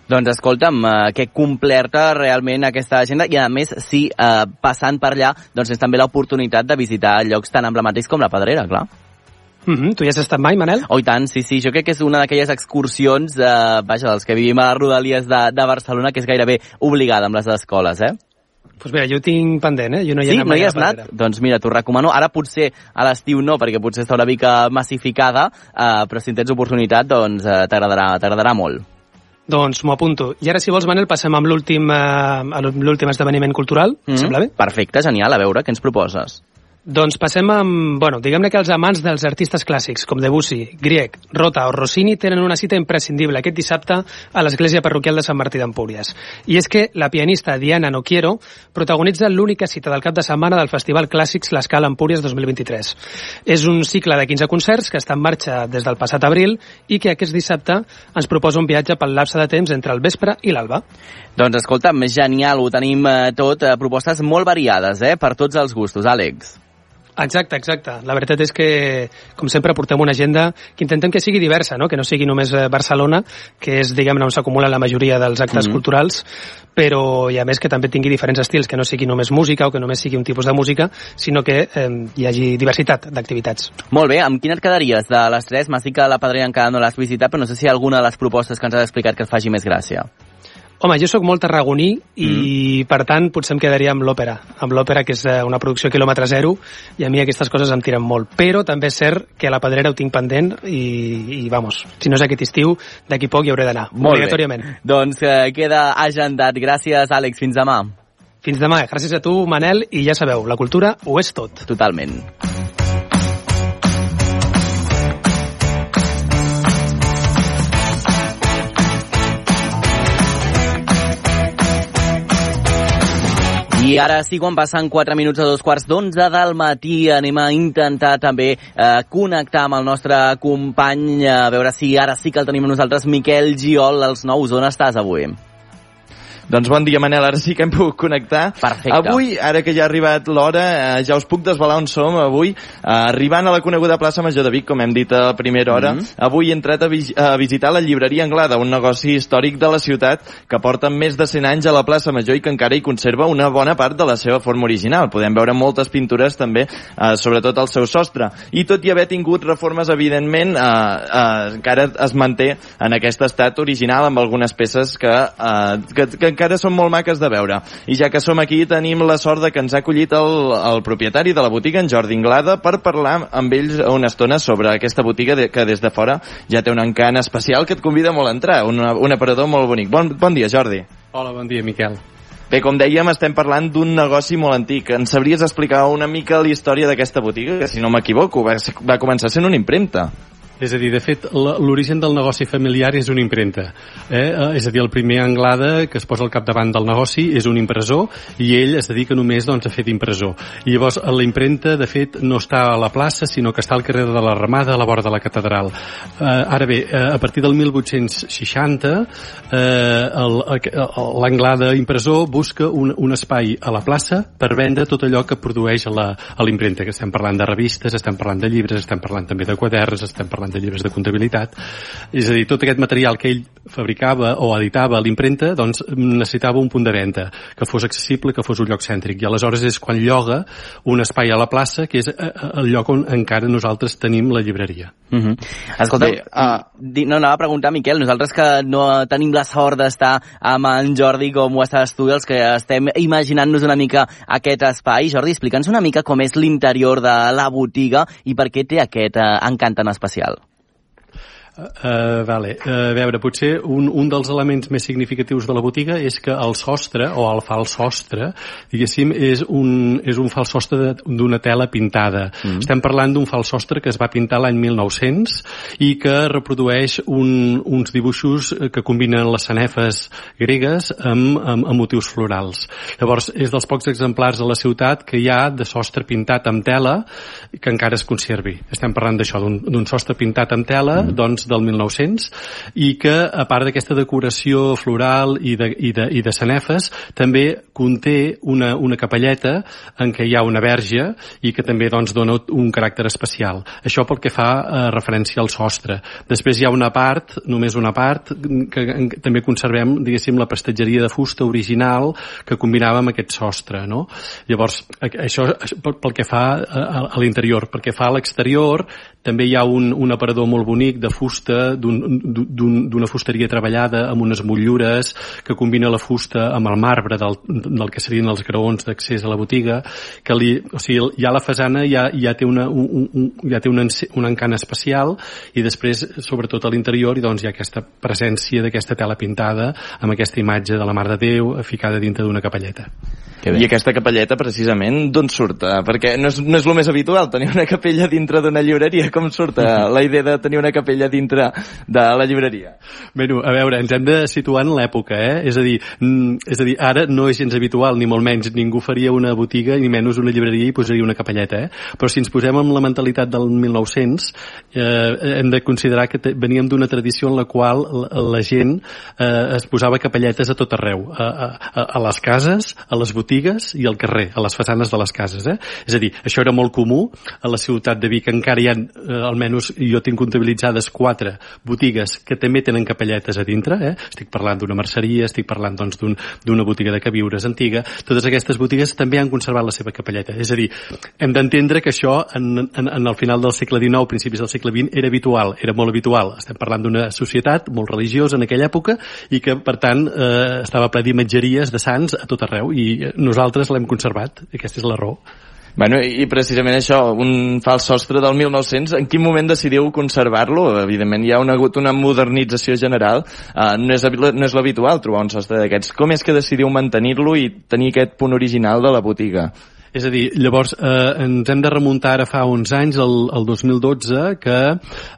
Doncs escolta'm, eh, que completa realment aquesta agenda i a més, sí, eh, passant per allà, doncs és també l'oportunitat de visitar llocs tan emblemàtics com la Pedrera, clar. Mm -hmm. Tu hi has estat mai, Manel? Oh, tant, sí, sí. Jo crec que és una d'aquelles excursions, eh, vaja, dels que vivim a les rodalies de, de Barcelona, que és gairebé obligada amb les escoles, eh? Doncs pues mira, jo tinc pendent, eh? Jo no hi he sí, anat no hi has anat? Doncs mira, t'ho recomano. Ara potser a l'estiu no, perquè potser està una mica massificada, eh, però si en tens oportunitat, doncs eh, t'agradarà molt. Doncs m'ho apunto. I ara, si vols, Manel, passem amb l'últim eh, esdeveniment cultural. Mm -hmm. Sembla bé? Perfecte, genial. A veure, què ens proposes? Doncs passem amb... Bueno, diguem-ne que els amants dels artistes clàssics, com Debussy, Grieg, Rota o Rossini, tenen una cita imprescindible aquest dissabte a l'església parroquial de Sant Martí d'Empúries. I és que la pianista Diana Noquiero protagonitza l'única cita del cap de setmana del Festival Clàssics L'Escala Empúries 2023. És un cicle de 15 concerts que està en marxa des del passat abril i que aquest dissabte ens proposa un viatge pel lapse de temps entre el vespre i l'alba. Doncs escolta'm, genial, ho tenim eh, tot, eh, propostes molt variades, eh, per tots els gustos. Àlex. Exacte, exacte. La veritat és que, com sempre, portem una agenda que intentem que sigui diversa, no? que no sigui només eh, Barcelona, que és, diguem-ne, on s'acumula la majoria dels actes mm -hmm. culturals, però, i a més, que també tingui diferents estils, que no sigui només música o que només sigui un tipus de música, sinó que eh, hi hagi diversitat d'activitats. Molt bé, amb quina et quedaries de les tres? M'has dit que la Padrera encara no l'has visitat, però no sé si hi ha alguna de les propostes que ens has explicat que et faci més gràcia. Home, jo sóc molt tarragoní i, mm. per tant, potser em quedaria amb l'òpera. Amb l'òpera, que és eh, una producció quilòmetre zero, i a mi aquestes coses em tiren molt. Però també és cert que a la Pedrera ho tinc pendent i, i vamos, si no és aquest estiu, d'aquí poc hi hauré d'anar, obligatòriament. Bé. Doncs eh, queda agendat. Gràcies, Àlex. Fins demà. Fins demà. Gràcies a tu, Manel, i ja sabeu, la cultura ho és tot. Totalment. I ara sí, quan passen 4 minuts a dos quarts d'onze del matí, anem a intentar també eh, connectar amb el nostre company, a veure si ara sí que el tenim nosaltres, Miquel Giol, als nous. On estàs avui? Doncs bon dia, Manel, ara sí que hem pogut connectar. Perfecte. Avui, ara que ja ha arribat l'hora, eh, ja us puc desvelar on som avui. Eh, arribant a la coneguda plaça Major de Vic, com hem dit a primera hora, mm -hmm. avui he entrat a, vi a visitar la llibreria Anglada, un negoci històric de la ciutat que porta més de 100 anys a la plaça Major i que encara hi conserva una bona part de la seva forma original. Podem veure moltes pintures també, eh, sobretot al seu sostre. I tot i haver tingut reformes, evidentment, eh, eh, encara es manté en aquest estat original amb algunes peces que, eh, que, que encara són molt maques de veure. I ja que som aquí, tenim la sort de que ens ha acollit el, el propietari de la botiga, en Jordi Inglada, per parlar amb ells una estona sobre aquesta botiga de, que des de fora ja té un encant especial que et convida molt a entrar, un, un aparador molt bonic. Bon, bon dia, Jordi. Hola, bon dia, Miquel. Bé, com dèiem, estem parlant d'un negoci molt antic. Ens sabries explicar una mica la història d'aquesta botiga, que si no m'equivoco va, va començar sent una impremta. És a dir, de fet, l'origen del negoci familiar és una impremta. Eh? eh? És a dir, el primer Anglada que es posa al capdavant del negoci és un impressor i ell es dedica només doncs, a fer d'impressor. I llavors la impremta, de fet, no està a la plaça, sinó que està al carrer de la Ramada, a la vora de la catedral. Eh, ara bé, eh, a partir del 1860, eh, l'Anglada impressor busca un, un espai a la plaça per vendre tot allò que produeix a l'impremta, que estem parlant de revistes, estem parlant de llibres, estem parlant també de quaderns, estem parlant de llibres de comptabilitat. És a dir, tot aquest material que ell fabricava o editava a l'impremta doncs, necessitava un punt de venda que fos accessible, que fos un lloc cèntric. I aleshores és quan lloga un espai a la plaça, que és eh, eh, el lloc on encara nosaltres tenim la llibreria. Uh -huh. Escolta, Bé, uh... no anava a preguntar, Miquel, nosaltres que no tenim la sort d'estar amb en Jordi com ho estàs tu, els que estem imaginant-nos una mica aquest espai. Jordi, explica'ns una mica com és l'interior de la botiga i per què té aquest uh, encant tan especial. Uh, vale. Uh, a veure, potser un, un dels elements més significatius de la botiga és que el sostre, o el fals sostre, diguéssim, és un, és un fals sostre d'una tela pintada. Mm. Estem parlant d'un fals sostre que es va pintar l'any 1900 i que reprodueix un, uns dibuixos que combinen les sanefes gregues amb, amb, amb motius florals. Llavors, és dels pocs exemplars a la ciutat que hi ha de sostre pintat amb tela que encara es conservi. Estem parlant d'això, d'un sostre pintat amb tela, mm. doncs del 1900 i que, a part d'aquesta decoració floral i de, i, de, i de sanefes, també conté una, una capelleta en què hi ha una verge i que també doncs, dona un caràcter especial. Això pel que fa eh, referència al sostre. Després hi ha una part, només una part, que, que també conservem, diguéssim, la prestatgeria de fusta original que combinava amb aquest sostre. No? Llavors, això pel que fa a, a l'interior. Pel que fa a l'exterior, també hi ha un, un aparador molt bonic de fusta, d'una un, fusteria treballada amb unes motllures que combina la fusta amb el marbre del, del que serien els graons d'accés a la botiga, que li, o sigui, ja la façana ja, ja té, una, un, un, ja té un, un encant especial i després, sobretot a l'interior, doncs, hi ha aquesta presència d'aquesta tela pintada amb aquesta imatge de la Mare de Déu ficada dintre d'una capelleta. I aquesta capelleta, precisament, d'on surt? Perquè no és, no és el més habitual tenir una capella dintre d'una llibreria com surt uh, la idea de tenir una capella dins dintre de la llibreria? Bueno, a veure, ens hem de situar en l'època, eh? És a dir, mm, és a dir, ara no és gens habitual, ni molt menys, ningú faria una botiga, ni menys una llibreria i posaria una capelleta, eh? Però si ens posem amb la mentalitat del 1900, eh, hem de considerar que veníem d'una tradició en la qual la, la gent eh, es posava capelletes a tot arreu, a, a, a les cases, a les botigues i al carrer, a les façanes de les cases, eh? És a dir, això era molt comú, a la ciutat de Vic encara hi ha, eh, almenys jo tinc comptabilitzades quatre botigues que també tenen capelletes a dintre, eh? estic parlant d'una merceria, estic parlant doncs d'una un, botiga de queviures antiga, totes aquestes botigues també han conservat la seva capelleta, és a dir, hem d'entendre que això en, en, en el final del segle XIX, principis del segle XX, era habitual, era molt habitual, estem parlant d'una societat molt religiosa en aquella època i que per tant eh, estava ple d'imatgeries de sants a tot arreu i nosaltres l'hem conservat, aquesta és la raó. Bueno, i precisament això, un fals sostre del 1900, en quin moment decidiu conservar-lo? Evidentment hi ha una, hagut una modernització general, uh, no és, no és l'habitual trobar un sostre d'aquests. Com és que decidiu mantenir-lo i tenir aquest punt original de la botiga? És a dir, llavors eh, ens hem de remuntar ara fa uns anys, el, el 2012, que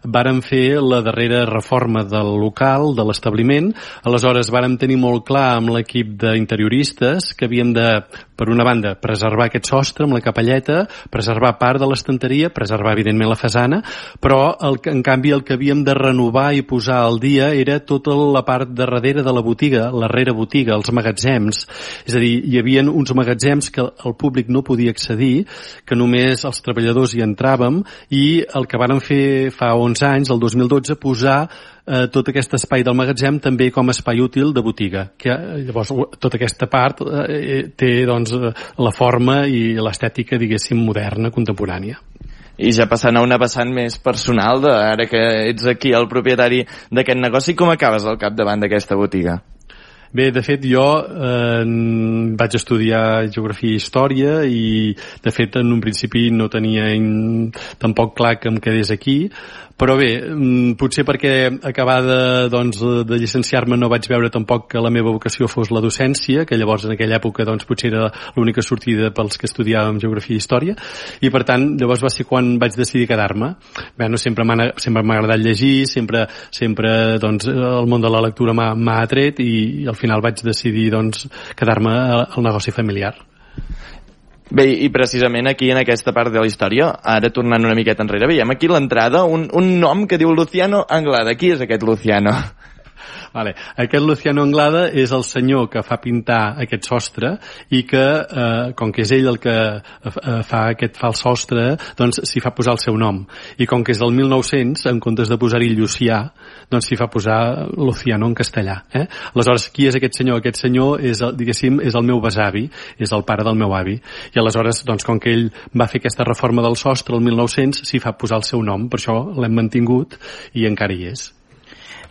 vàrem fer la darrera reforma del local, de l'establiment. Aleshores vàrem tenir molt clar amb l'equip d'interioristes que havíem de, per una banda, preservar aquest sostre amb la capelleta, preservar part de l'estanteria, preservar evidentment la façana, però el, en canvi el que havíem de renovar i posar al dia era tota la part de darrere de la botiga, la rere botiga, els magatzems. És a dir, hi havia uns magatzems que el públic no podia accedir, que només els treballadors hi entràvem i el que vàrem fer fa 11 anys, el 2012, posar eh, tot aquest espai del magatzem també com a espai útil de botiga. Que, eh, llavors, tota aquesta part eh, té doncs, la forma i l'estètica, diguéssim, moderna, contemporània. I ja passant a una vessant més personal, de, ara que ets aquí el propietari d'aquest negoci, com acabes al capdavant d'aquesta botiga? Bé, de fet, jo eh, vaig estudiar Geografia i Història i, de fet, en un principi no tenia in, tampoc clar que em quedés aquí, però bé, mm, potser perquè acabada doncs, de llicenciar-me no vaig veure tampoc que la meva vocació fos la docència, que llavors en aquella època doncs, potser era l'única sortida pels que estudiàvem Geografia i Història, i per tant llavors va ser quan vaig decidir quedar-me. Bé, no, sempre m'ha agradat llegir, sempre, sempre doncs, el món de la lectura m'ha atret i, i al final vaig decidir doncs, quedar-me al negoci familiar. Bé, i precisament aquí en aquesta part de la història, ara tornant una miqueta enrere, veiem aquí l'entrada, un, un nom que diu Luciano Anglada. Qui és aquest Luciano? Vale. Aquest Luciano Anglada és el senyor que fa pintar aquest sostre i que, eh, com que és ell el que eh, fa aquest fals sostre, doncs s'hi fa posar el seu nom. I com que és del 1900, en comptes de posar-hi Llucià, doncs s'hi fa posar Luciano en castellà. Eh? Aleshores, qui és aquest senyor? Aquest senyor és, diguéssim, és el meu besavi, és el pare del meu avi. I aleshores, doncs, com que ell va fer aquesta reforma del sostre el 1900, s'hi fa posar el seu nom, per això l'hem mantingut i encara hi és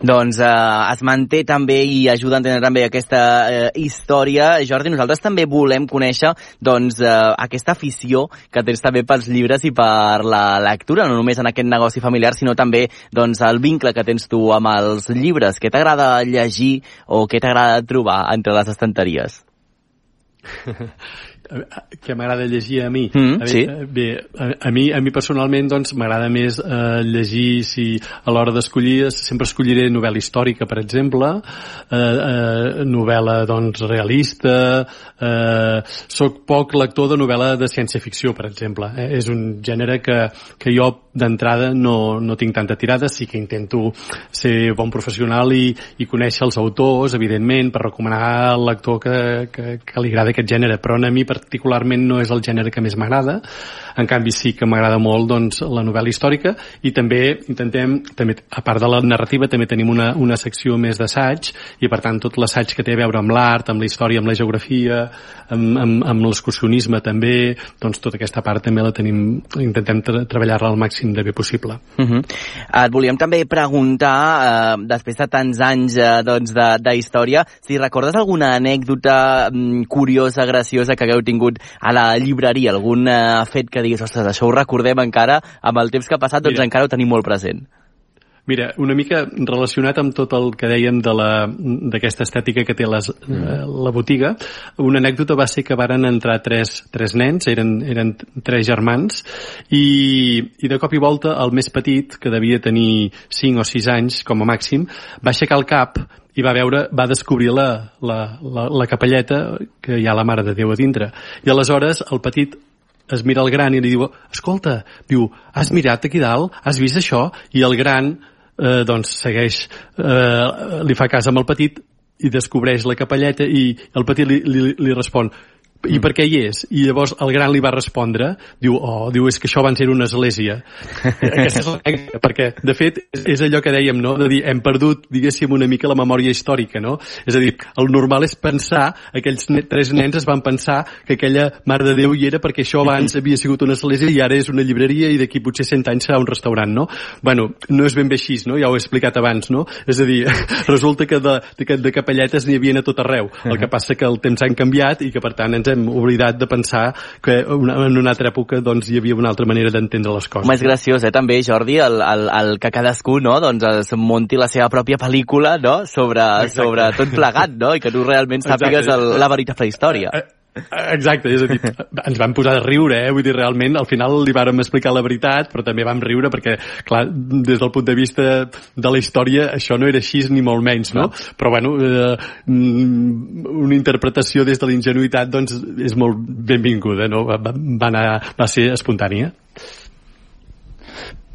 doncs eh, es manté també i ajuda a entendre també aquesta eh, història. Jordi, nosaltres també volem conèixer doncs, eh, aquesta afició que tens també pels llibres i per la lectura, no només en aquest negoci familiar, sinó també doncs, el vincle que tens tu amb els llibres. Què t'agrada llegir o què t'agrada trobar entre les estanteries? que m'agrada llegir a mi. Mm, a sí. Bé, a, a, mi, a mi personalment doncs m'agrada més eh, llegir si a l'hora d'escollir sempre escolliré novel·la històrica, per exemple, eh, eh, novel·la doncs realista, eh, soc poc lector de novel·la de ciència-ficció, per exemple. Eh? És un gènere que, que jo d'entrada no, no tinc tanta tirada, sí que intento ser bon professional i, i conèixer els autors, evidentment, per recomanar al lector que, que, que li agrada aquest gènere, però a mi particularment no és el gènere que més m'agrada, en canvi sí que m'agrada molt doncs, la novel·la històrica i també intentem, també, a part de la narrativa, també tenim una, una secció més d'assaig i per tant tot l'assaig que té a veure amb l'art, amb la història, amb la geografia, amb, amb, amb l'excursionisme també, doncs tota aquesta part també la tenim, intentem tra treballar-la al màxim de bé possible. Uh -huh. Et volíem també preguntar, eh, després de tants anys eh, doncs, de, de història, si recordes alguna anècdota mm, curiosa, graciosa que hagueu tingut a la llibreria, algun eh, fet que diguis, ostres, això ho recordem encara, amb el temps que ha passat, doncs Mira. encara ho tenim molt present. Mira, una mica relacionat amb tot el que dèiem de la- d'aquesta estètica que té les, eh, la botiga, una anècdota va ser que varen entrar tres, tres nens, eren, eren tres germans, i, i de cop i volta el més petit, que devia tenir 5 o 6 anys com a màxim, va aixecar el cap i va veure, va descobrir la, la, la, la capelleta que hi ha la Mare de Déu a dintre. I aleshores el petit es mira el gran i li diu, escolta, diu, has mirat aquí dalt? Has vist això? I el gran, eh, doncs, segueix, eh, li fa cas amb el petit i descobreix la capelleta i el petit li, li, li respon, i per què hi és? I llavors el gran li va respondre, diu, oh, diu, és que això van ser una església. Aquesta és l'anècdota, perquè, de fet, és allò que dèiem, no?, de dir, hem perdut, diguéssim, una mica la memòria històrica, no? És a dir, el normal és pensar, aquells tres nens es van pensar que aquella Mare de Déu hi era perquè això abans havia sigut una església i ara és una llibreria i d'aquí potser 100 anys serà un restaurant, no? Bueno, no és ben bé així, no? Ja ho he explicat abans, no? És a dir, resulta que de, de, de capelletes n'hi havia a tot arreu. El que passa que el temps han canviat i que, per tant, ens hem oblidat de pensar que una, en una altra època doncs, hi havia una altra manera d'entendre les coses. Home, és graciós, eh, també, Jordi, el, el, el que cadascú, no?, doncs es munti la seva pròpia pel·lícula, no?, sobre, Exacte. sobre tot plegat, no?, i que tu realment sàpigues el, la veritable història. Exacte, és a dir, ens vam posar a riure, eh? vull dir, realment, al final li vàrem explicar la veritat, però també vam riure perquè, clar, des del punt de vista de la història, això no era així ni molt menys, no? Però, bueno, eh, mm, una interpretació des de la ingenuïtat, doncs, és molt benvinguda, no? Va, va, anar, va ser espontània.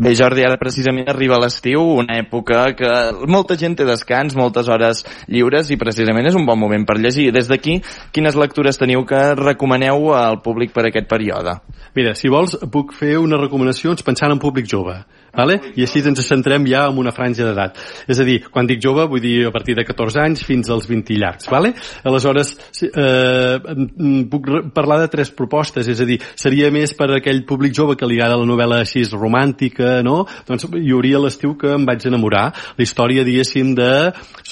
Bé, Jordi, ara precisament arriba l'estiu, una època que molta gent té descans, moltes hores lliures i precisament és un bon moment per llegir. Des d'aquí, quines lectures teniu que recomaneu al públic per aquest període? Mira, si vols, puc fer unes recomanacions pensant en públic jove. Vale? I així ens centrem ja en una franja d'edat. És a dir, quan dic jove, vull dir a partir de 14 anys fins als 20 i llargs. Vale? Aleshores, eh, puc parlar de tres propostes, és a dir, seria més per a aquell públic jove que li agrada la novel·la així romàntica, no? Doncs hi hauria l'estiu que em vaig enamorar. La història, diguéssim, de...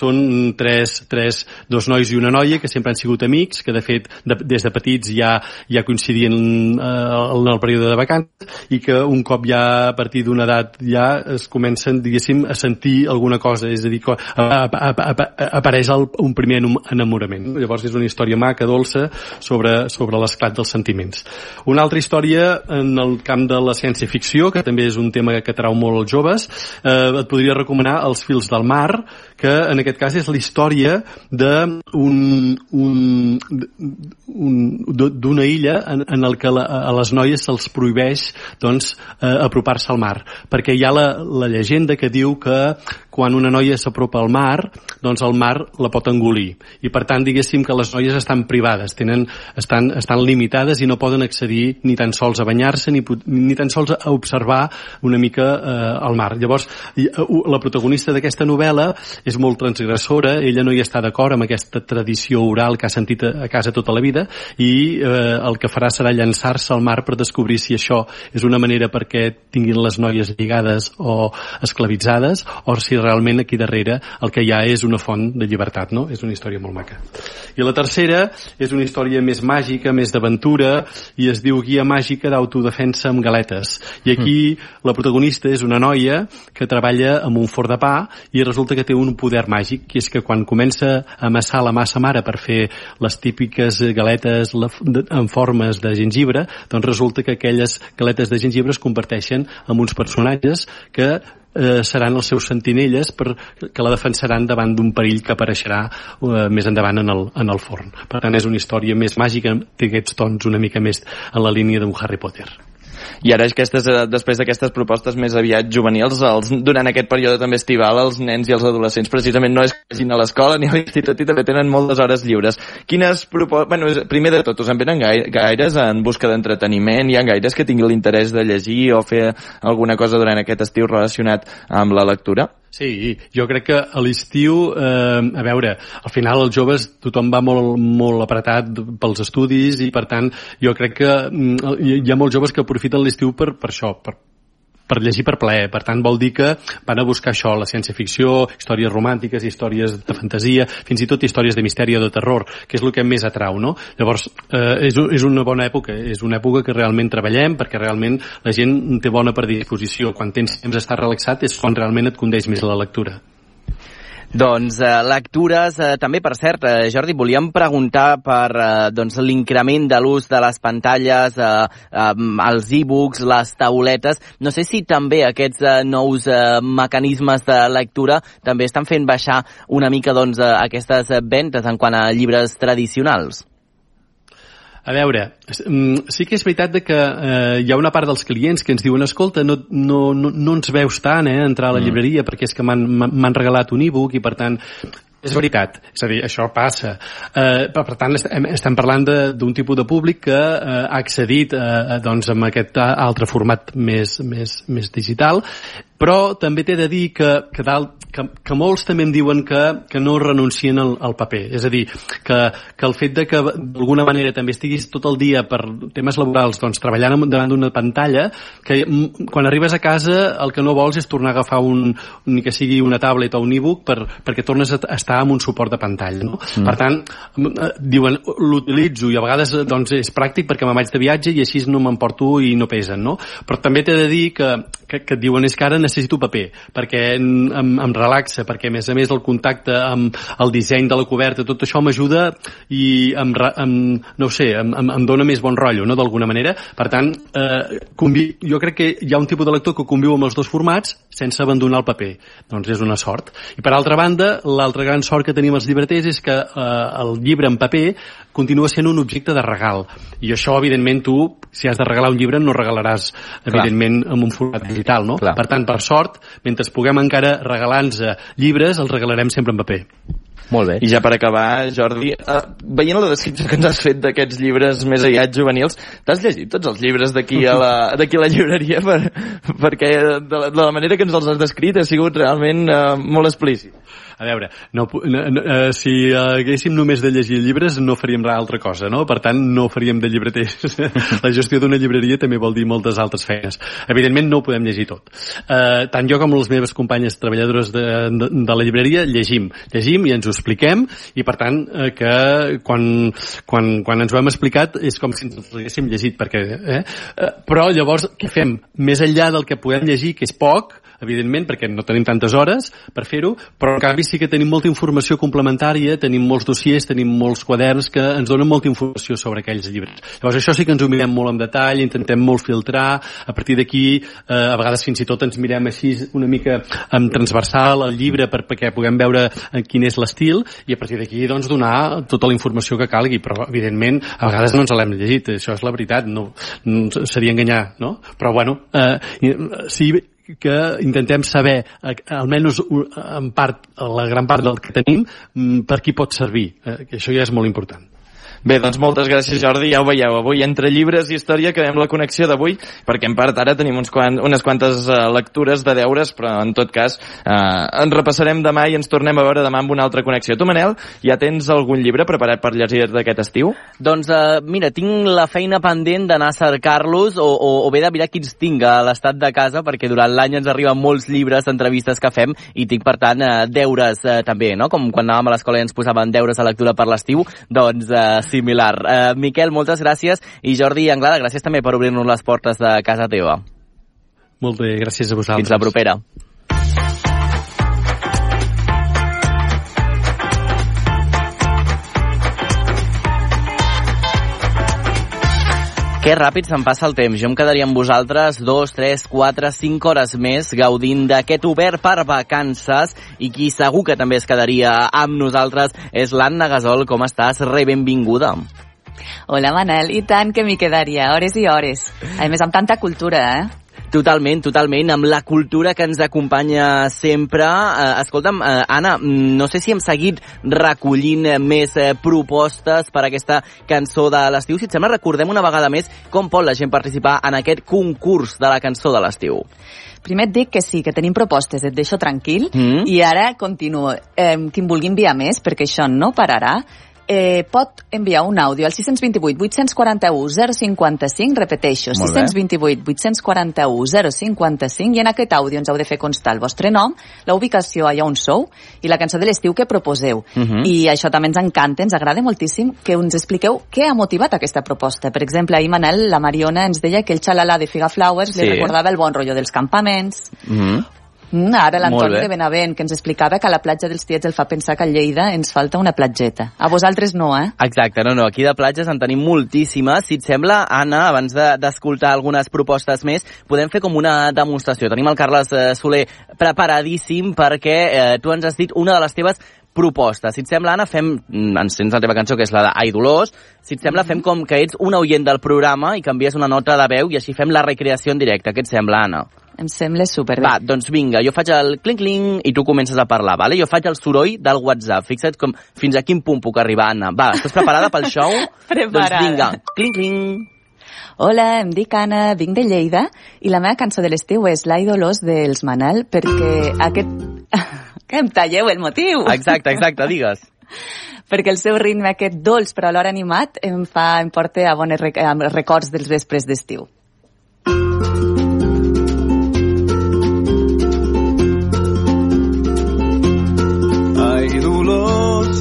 Són tres, tres, dos nois i una noia que sempre han sigut amics, que de fet de, des de petits ja, ja coincidien eh, en el període de vacances i que un cop ja a partir d'una edat ja es comencen, diguéssim, a sentir alguna cosa, és a dir, que apareix el, un primer enam- enamorament. Llavors és una història maca, dolça, sobre, sobre l'esclat dels sentiments. Una altra història en el camp de la ciència-ficció, que també és un tema que atrau molt els joves, eh, et podria recomanar Els fils del mar, que en aquest cas és la història d'un un, un, d'una illa en, en el que la, a les noies se'ls prohibeix doncs, eh, apropar-se al mar. Perquè hi ha la, la llegenda que diu que quan una noia s'apropa al mar doncs el mar la pot engolir. I per tant diguéssim que les noies estan privades tenen, estan, estan limitades i no poden accedir ni tan sols a banyar-se ni, ni tan sols a observar una mica eh, el mar. Llavors eh, la protagonista d'aquesta novel·la és molt transgressora, ella no hi està d'acord amb aquesta tradició oral que ha sentit a casa tota la vida i eh, el que farà serà llançar-se al mar per descobrir si això és una manera perquè tinguin les noies lligades o esclavitzades o si realment aquí darrere el que hi ha és una font de llibertat, no? És una història molt maca. I la tercera és una història més màgica, més d'aventura i es diu Guia màgica d'autodefensa amb galetes. I aquí la protagonista és una noia que treballa amb un forn de pa i resulta que té un poder màgic, que és que quan comença a amassar la massa mare per fer les típiques galetes en formes de gengibre, doncs resulta que aquelles galetes de gengibre es converteixen en uns personatges que eh, seran els seus sentinelles per, que la defensaran davant d'un perill que apareixerà eh, més endavant en el, en el forn. Per tant, és una història més màgica, té aquests tons una mica més en la línia d'un Harry Potter. I ara aquestes, eh, després d'aquestes propostes més aviat juvenils, els, durant aquest període també estival, els nens i els adolescents precisament no és que vagin a l'escola ni a l'institut i també tenen moltes hores lliures. Quines propostes... Bueno, és- primer de tot, us en venen gai- gaires en busca d'entreteniment? Hi ha gaires que tinguin l'interès de llegir o fer alguna cosa durant aquest estiu relacionat amb la lectura? Sí, jo crec que a l'estiu, eh, a veure, al final els joves tothom va molt, molt apretat pels estudis i per tant jo crec que mm, hi ha molts joves que aprofiten l'estiu per, per això, per per llegir per plaer. Per tant, vol dir que van a buscar això, la ciència-ficció, històries romàntiques, històries de fantasia, fins i tot històries de misteri o de terror, que és el que més atrau, no? Llavors, eh, és, és una bona època, és una època que realment treballem perquè realment la gent té bona predisposició. Quan tens temps d'estar relaxat és quan realment et condeix més la lectura. Doncs eh, lectures, eh, també per cert, eh, Jordi, volíem preguntar per eh, doncs, l'increment de l'ús de les pantalles, eh, eh, els e-books, les tauletes. No sé si també aquests eh, nous eh, mecanismes de lectura també estan fent baixar una mica doncs, eh, aquestes ventes en quant a llibres tradicionals. A veure, mm, sí que és veritat de que eh, hi ha una part dels clients que ens diuen escolta, no, no, no, no ens veus tant eh, entrar a la mm. llibreria perquè és que m'han regalat un e-book i per tant és veritat, és a dir, això passa. Eh, per, per tant, estem, estem parlant d'un tipus de públic que eh, ha accedit eh, doncs, amb aquest altre format més, més, més digital però també t'he de dir que, que, que, que molts també em diuen que, que no renuncien al, al paper. És a dir, que, que el fet de que d'alguna manera també estiguis tot el dia per temes laborals doncs, treballant davant d'una pantalla, que quan arribes a casa el que no vols és tornar a agafar un, ni que sigui una tablet o un e-book per, perquè tornes a estar amb un suport de pantalla. No? Mm. Per tant, eh, diuen, l'utilitzo i a vegades doncs, és pràctic perquè me'n vaig de viatge i així no m'emporto i no pesen. No? Però també t'he de dir que, que, que et diuen és que ara necessito paper, perquè em, em relaxa, perquè a més a més el contacte amb el disseny de la coberta, tot això m'ajuda i em, em, no sé, em, em, em dona més bon rotllo, no?, d'alguna manera. Per tant, eh, convi... jo crec que hi ha un tipus de lector que conviu amb els dos formats sense abandonar el paper. Doncs és una sort. I per altra banda, l'altra gran sort que tenim els llibreters és que eh, el llibre en paper continua sent un objecte de regal. I això, evidentment, tu, si has de regalar un llibre, no regalaràs, evidentment, Clar. en un format digital, no? Clar. Per tant, per sort, mentre puguem encara regalar-nos llibres, els regalarem sempre en paper. Molt bé. I ja per acabar, Jordi, uh, veient la descripció que ens has fet d'aquests llibres més aïllats juvenils, t'has llegit tots els llibres d'aquí a, la, a la llibreria per, perquè de la, de la manera que ens els has descrit ha sigut realment uh, molt explícit. A veure, no, no, no, uh, si haguéssim només de llegir llibres no faríem res altra cosa, no? Per tant, no faríem de llibreters. la gestió d'una llibreria també vol dir moltes altres feines. Evidentment no ho podem llegir tot. Uh, tant jo com les meves companyes treballadores de, de, de la llibreria llegim. Llegim i ens ho expliquem i per tant uh, que quan, quan, quan ens ho hem explicat és com si ens ho haguéssim llegit perquè, eh? Uh, però llavors què fem? Més enllà del que podem llegir, que és poc, evidentment, perquè no tenim tantes hores per fer-ho, però en canvi sí que tenim molta informació complementària, tenim molts dossiers, tenim molts quaderns que ens donen molta informació sobre aquells llibres. Llavors això sí que ens ho mirem molt en detall, intentem molt filtrar, a partir d'aquí eh, a vegades fins i tot ens mirem així una mica en transversal el llibre per, perquè puguem veure en quin és l'estil i a partir d'aquí doncs donar tota la informació que calgui, però evidentment a vegades no ens l'hem llegit, això és la veritat, no, no seria enganyar, no? Però bueno, eh, sí, que intentem saber, eh, almenys en part, la gran part del que tenim, mm, per qui pot servir. Eh, que això ja és molt important. Bé, doncs moltes gràcies Jordi, ja ho veieu, avui entre llibres i història quedem la connexió d'avui, perquè en part ara tenim uns quant, unes quantes uh, lectures de deures, però en tot cas uh, ens repassarem demà i ens tornem a veure demà amb una altra connexió. Tu, Manel, ja tens algun llibre preparat per llegir d'aquest estiu? Doncs uh, mira, tinc la feina pendent d'anar a cercar-los o, o, o bé de mirar quins tinc a l'estat de casa, perquè durant l'any ens arriben molts llibres, entrevistes que fem, i tinc, per tant, uh, deures uh, també, no? Com quan anàvem a l'escola i ens posaven deures a lectura per l'estiu, doncs uh, similar. Uh, Miquel, moltes gràcies i Jordi Anglada, gràcies també per obrir-nos les portes de casa teva. Molt bé, gràcies a vosaltres. Fins la propera. Que ràpid se'n passa el temps. Jo em quedaria amb vosaltres dos, tres, quatre, cinc hores més gaudint d'aquest obert per vacances i qui segur que també es quedaria amb nosaltres és l'Anna Gasol. Com estàs? Re benvinguda. Hola, Manel. I tant que m'hi quedaria, hores i hores. A més, amb tanta cultura, eh? Totalment, totalment, amb la cultura que ens acompanya sempre. Eh, escolta'm, eh, Anna, mm, no sé si hem seguit recollint més eh, propostes per aquesta cançó de l'estiu. Si et sembla, recordem una vegada més com pot la gent participar en aquest concurs de la cançó de l'estiu. Primer et dic que sí, que tenim propostes, et deixo tranquil, mm. i ara continuo. Eh, qui em vulgui enviar més, perquè això no pararà, eh, pot enviar un àudio al 628 841 055, repeteixo, Molt bé. 628 841 055, i en aquest àudio ens heu de fer constar el vostre nom, la ubicació allà on sou i la cançó de l'estiu que proposeu. Mhm. I això també ens encanta, ens agrada moltíssim que ens expliqueu què ha motivat aquesta proposta. Per exemple, ahir Manel, la Mariona ens deia que el xalalà de Figa Flowers Sí. li recordava el bon rotllo dels campaments, Mm Mm, ara l'Antoni de Benavent, que ens explicava que a la platja dels Tiets el fa pensar que a Lleida ens falta una platgeta. A vosaltres no, eh? Exacte, no, no, aquí de platges en tenim moltíssimes. Si et sembla, Anna, abans de- d'escoltar algunes propostes més, podem fer com una demostració. Tenim el Carles eh, Soler preparadíssim perquè eh, tu ens has dit una de les teves propostes. Si et sembla, Anna, fem, mm, ens tens la teva cançó, que és la d'Ai Dolors, si et sembla, fem com que ets un oient del programa i canvies una nota de veu i així fem la recreació en directe. Què et sembla, Anna? Em sembla superbé. Va, doncs vinga, jo faig el clink-clink i tu comences a parlar, vale? Jo faig el soroll del WhatsApp. Fixa't com, fins a quin punt puc arribar, Anna. Va, estàs preparada pel show? Preparada. Doncs vinga, clink-clink. Hola, em dic Anna, vinc de Lleida i la meva cançó de l'estiu és L'Ai Dolors dels Manel perquè aquest... que em talleu el motiu! Exacte, exacte, digues. perquè el seu ritme aquest dolç però alhora animat em fa, em porta a bones records dels vespres d'estiu. Ai, Dolors,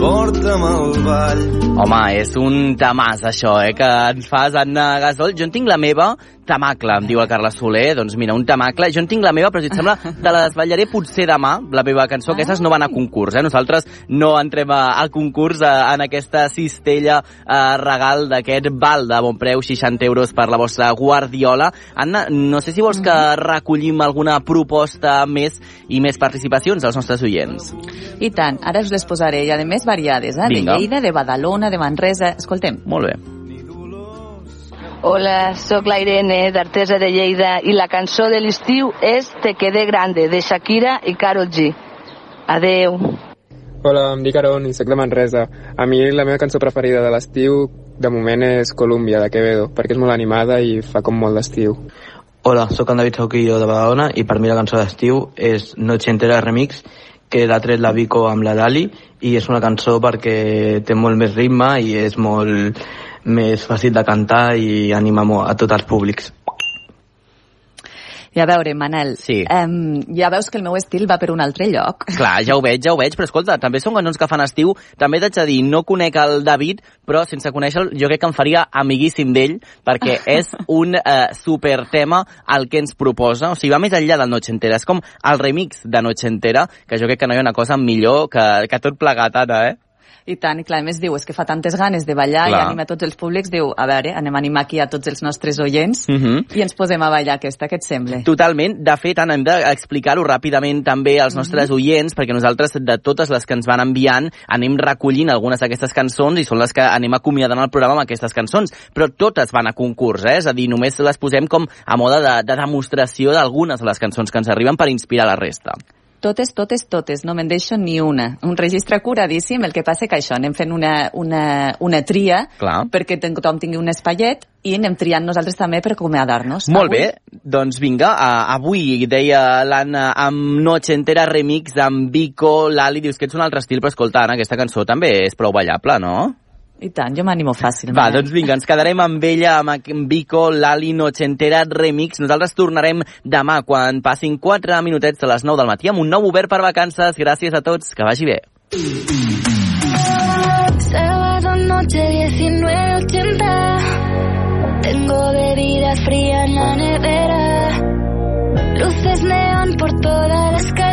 porta'm al ball. Home, és un tamàs, això, eh, que ens fas, Anna Gasol. Jo en tinc la meva, tamacle, em diu el Carles Soler. Doncs mira, un tamacle. Jo en tinc la meva, però si et sembla, te la desvetllaré potser demà, la meva cançó. Aquestes no van a concurs, eh? Nosaltres no entrem a, a concurs a, en aquesta cistella eh, regal d'aquest val de bon preu, 60 euros per la vostra guardiola. Anna, no sé si vols que recollim alguna proposta més i més participacions als nostres oients. I tant, ara us les posaré, i a més variades, eh? Vinga. De Lleida, de Badalona, de Manresa... Escoltem. Molt bé. Hola, sóc la Irene d'Artesa de Lleida i la cançó de l'estiu és Te quedé grande, de Shakira i Karol G. Adeu. Hola, em dic Aaron i soc de Manresa. A mi la meva cançó preferida de l'estiu de moment és Columbia, de Quevedo, perquè és molt animada i fa com molt d'estiu. Hola, sóc en David Sauquillo de Badalona i per mi la cançó d'estiu és Noche Entera Remix que l'ha tret la Vico amb la Lali i és una cançó perquè té molt més ritme i és molt més fàcil de cantar i anima molt a tots els públics. I a veure, Manel, sí. um, ja veus que el meu estil va per un altre lloc. Clar, ja ho veig, ja ho veig, però escolta, també són cançons que fan estiu. També t'haig de dir, no conec el David, però sense conèixer-lo jo crec que em faria amiguíssim d'ell, perquè és un eh, super tema el que ens proposa. O sigui, va més enllà del Noche Entera. És com el remix de Noche Entera, que jo crec que no hi ha una cosa millor que, que tot plegat, Anna, eh? I tant, i clar, a més diu, és que fa tantes ganes de ballar Clar. i anima tots els públics, diu, a veure, anem a animar aquí a tots els nostres oients Uh -huh. i ens posem a ballar aquesta, què et sembla? Totalment. De fet, Anna, hem d'explicar-ho ràpidament també als nostres oients, perquè nosaltres, de totes les que ens van enviant, anem recollint algunes d'aquestes cançons i són les que anem acomiadant el programa amb aquestes cançons. Però totes van a concurs, eh? És a dir, només les posem com a moda de, de demostració d'algunes de les cançons que ens arriben per inspirar la resta. Totes, totes, totes, no me'n deixo ni una. Un registre curadíssim, el que passa que això, anem fent una, una, una tria Clar. perquè tothom tingui un espaiet i anem triant nosaltres també per acomiadar-nos. Molt Avui- bé, doncs vinga, uh, avui deia l'Anna amb Noche Entera remix amb Vico, l'Ali, dius que ets un altre estil, però escolta, Anna, aquesta cançó també és prou ballable, no? I tant, jo m'animo fàcil. Va, doncs vinga, ens quedarem amb ella, amb Vico, l'Ali Noche Entera remix. Nosaltres tornarem demà, quan passin 4 minutets de les 9 del matí, amb un nou obert per vacances. Gràcies a tots, que vagi bé. Sábado noche 1980 Tengo bebida fría en la nevera Luces neón por toda la escalera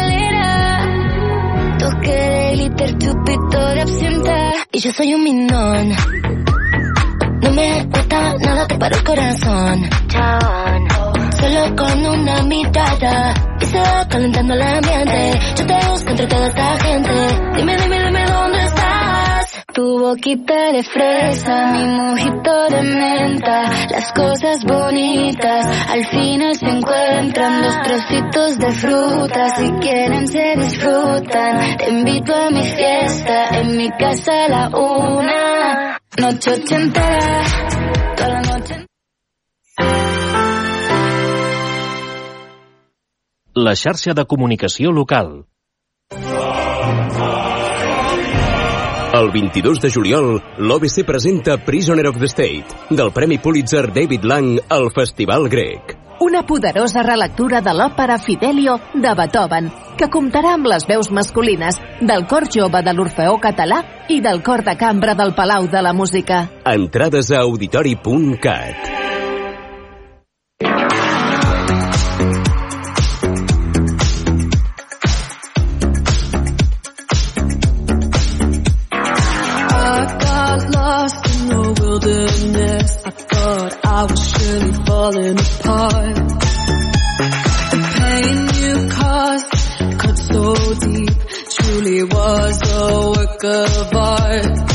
Y yo soy un minón. No me cuesta nada te paro el corazón. Solo con una mirada. Y se va calentando el ambiente. Yo te busco entre toda esta gente. Dime, dime, dime dónde estás Tu boquita de fresa Mi mojito de menta Las cosas bonitas Al final se encuentran Los trocitos de fruta Si quieren se disfrutan Te invito a mi fiesta En mi casa a la una Noche ochentera Toda la noche La xarxa de comunicació local. El 22 de juliol, l'OBC presenta Prisoner of the State, del Premi Pulitzer David Lang al Festival Grec. Una poderosa relectura de l'òpera Fidelio de Beethoven, que comptarà amb les veus masculines del cor jove de l'Orfeó Català i del cor de cambra del Palau de la Música. Entrades a auditori.cat. I was surely falling apart. The pain you caused cut so deep, truly was a work of art.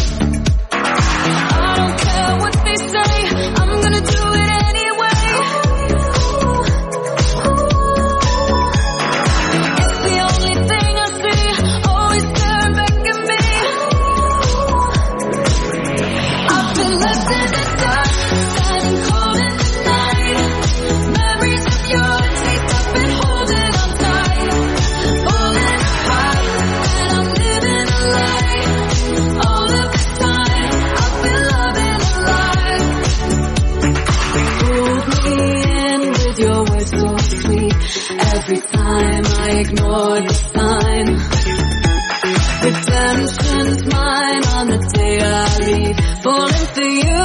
Redemption's mine on the day I leave. Falling for you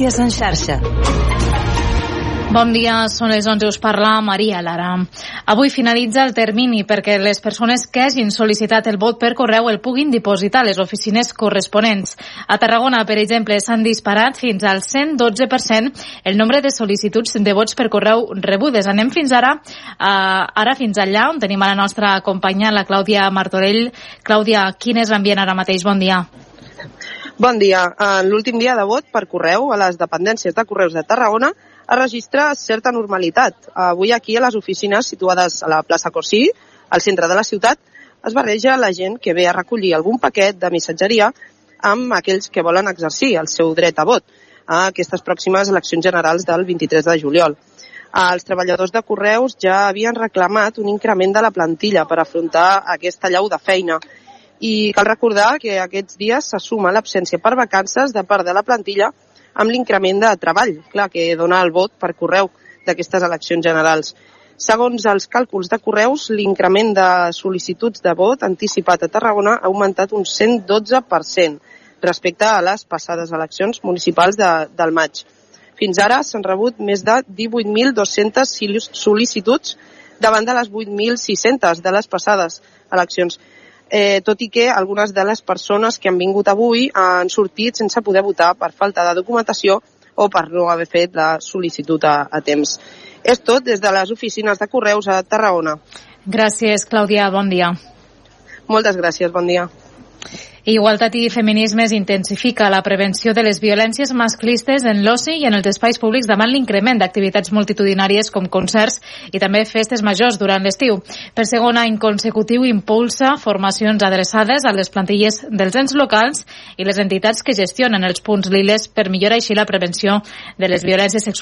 Notícies en xarxa. Bon dia, són les 11, us parla Maria Lara. Avui finalitza el termini perquè les persones que hagin sol·licitat el vot per correu el puguin dipositar a les oficines corresponents. A Tarragona, per exemple, s'han disparat fins al 112% el nombre de sol·licituds de vots per correu rebudes. Anem fins ara, uh, ara fins allà, on tenim a la nostra companya, la Clàudia Martorell. Clàudia, quin és l'ambient ara mateix? Bon dia. Bon dia. En l'últim dia de vot per correu a les dependències de Correus de Tarragona es registra certa normalitat. Avui aquí a les oficines situades a la plaça Corsí, al centre de la ciutat, es barreja la gent que ve a recollir algun paquet de missatgeria amb aquells que volen exercir el seu dret a vot a aquestes pròximes eleccions generals del 23 de juliol. Els treballadors de Correus ja havien reclamat un increment de la plantilla per afrontar aquesta llau de feina i cal recordar que aquests dies se suma l'absència per vacances de part de la plantilla amb l'increment de treball, clar, que dona el vot per correu d'aquestes eleccions generals. Segons els càlculs de correus, l'increment de sol·licituds de vot anticipat a Tarragona ha augmentat un 112% respecte a les passades eleccions municipals de, del maig. Fins ara s'han rebut més de 18.200 sol·licituds davant de les 8.600 de les passades eleccions eh, tot i que algunes de les persones que han vingut avui han sortit sense poder votar per falta de documentació o per no haver fet la sol·licitud a, a temps. És tot des de les oficines de Correus a Tarragona. Gràcies, Clàudia. Bon dia. Moltes gràcies. Bon dia. Igualtat i Feminismes intensifica la prevenció de les violències masclistes en l'oci i en els espais públics davant l'increment d'activitats multitudinàries com concerts i també festes majors durant l'estiu. Per segon any consecutiu impulsa formacions adreçades a les plantilles dels ens locals i les entitats que gestionen els punts liles per millorar així la prevenció de les violències sexuals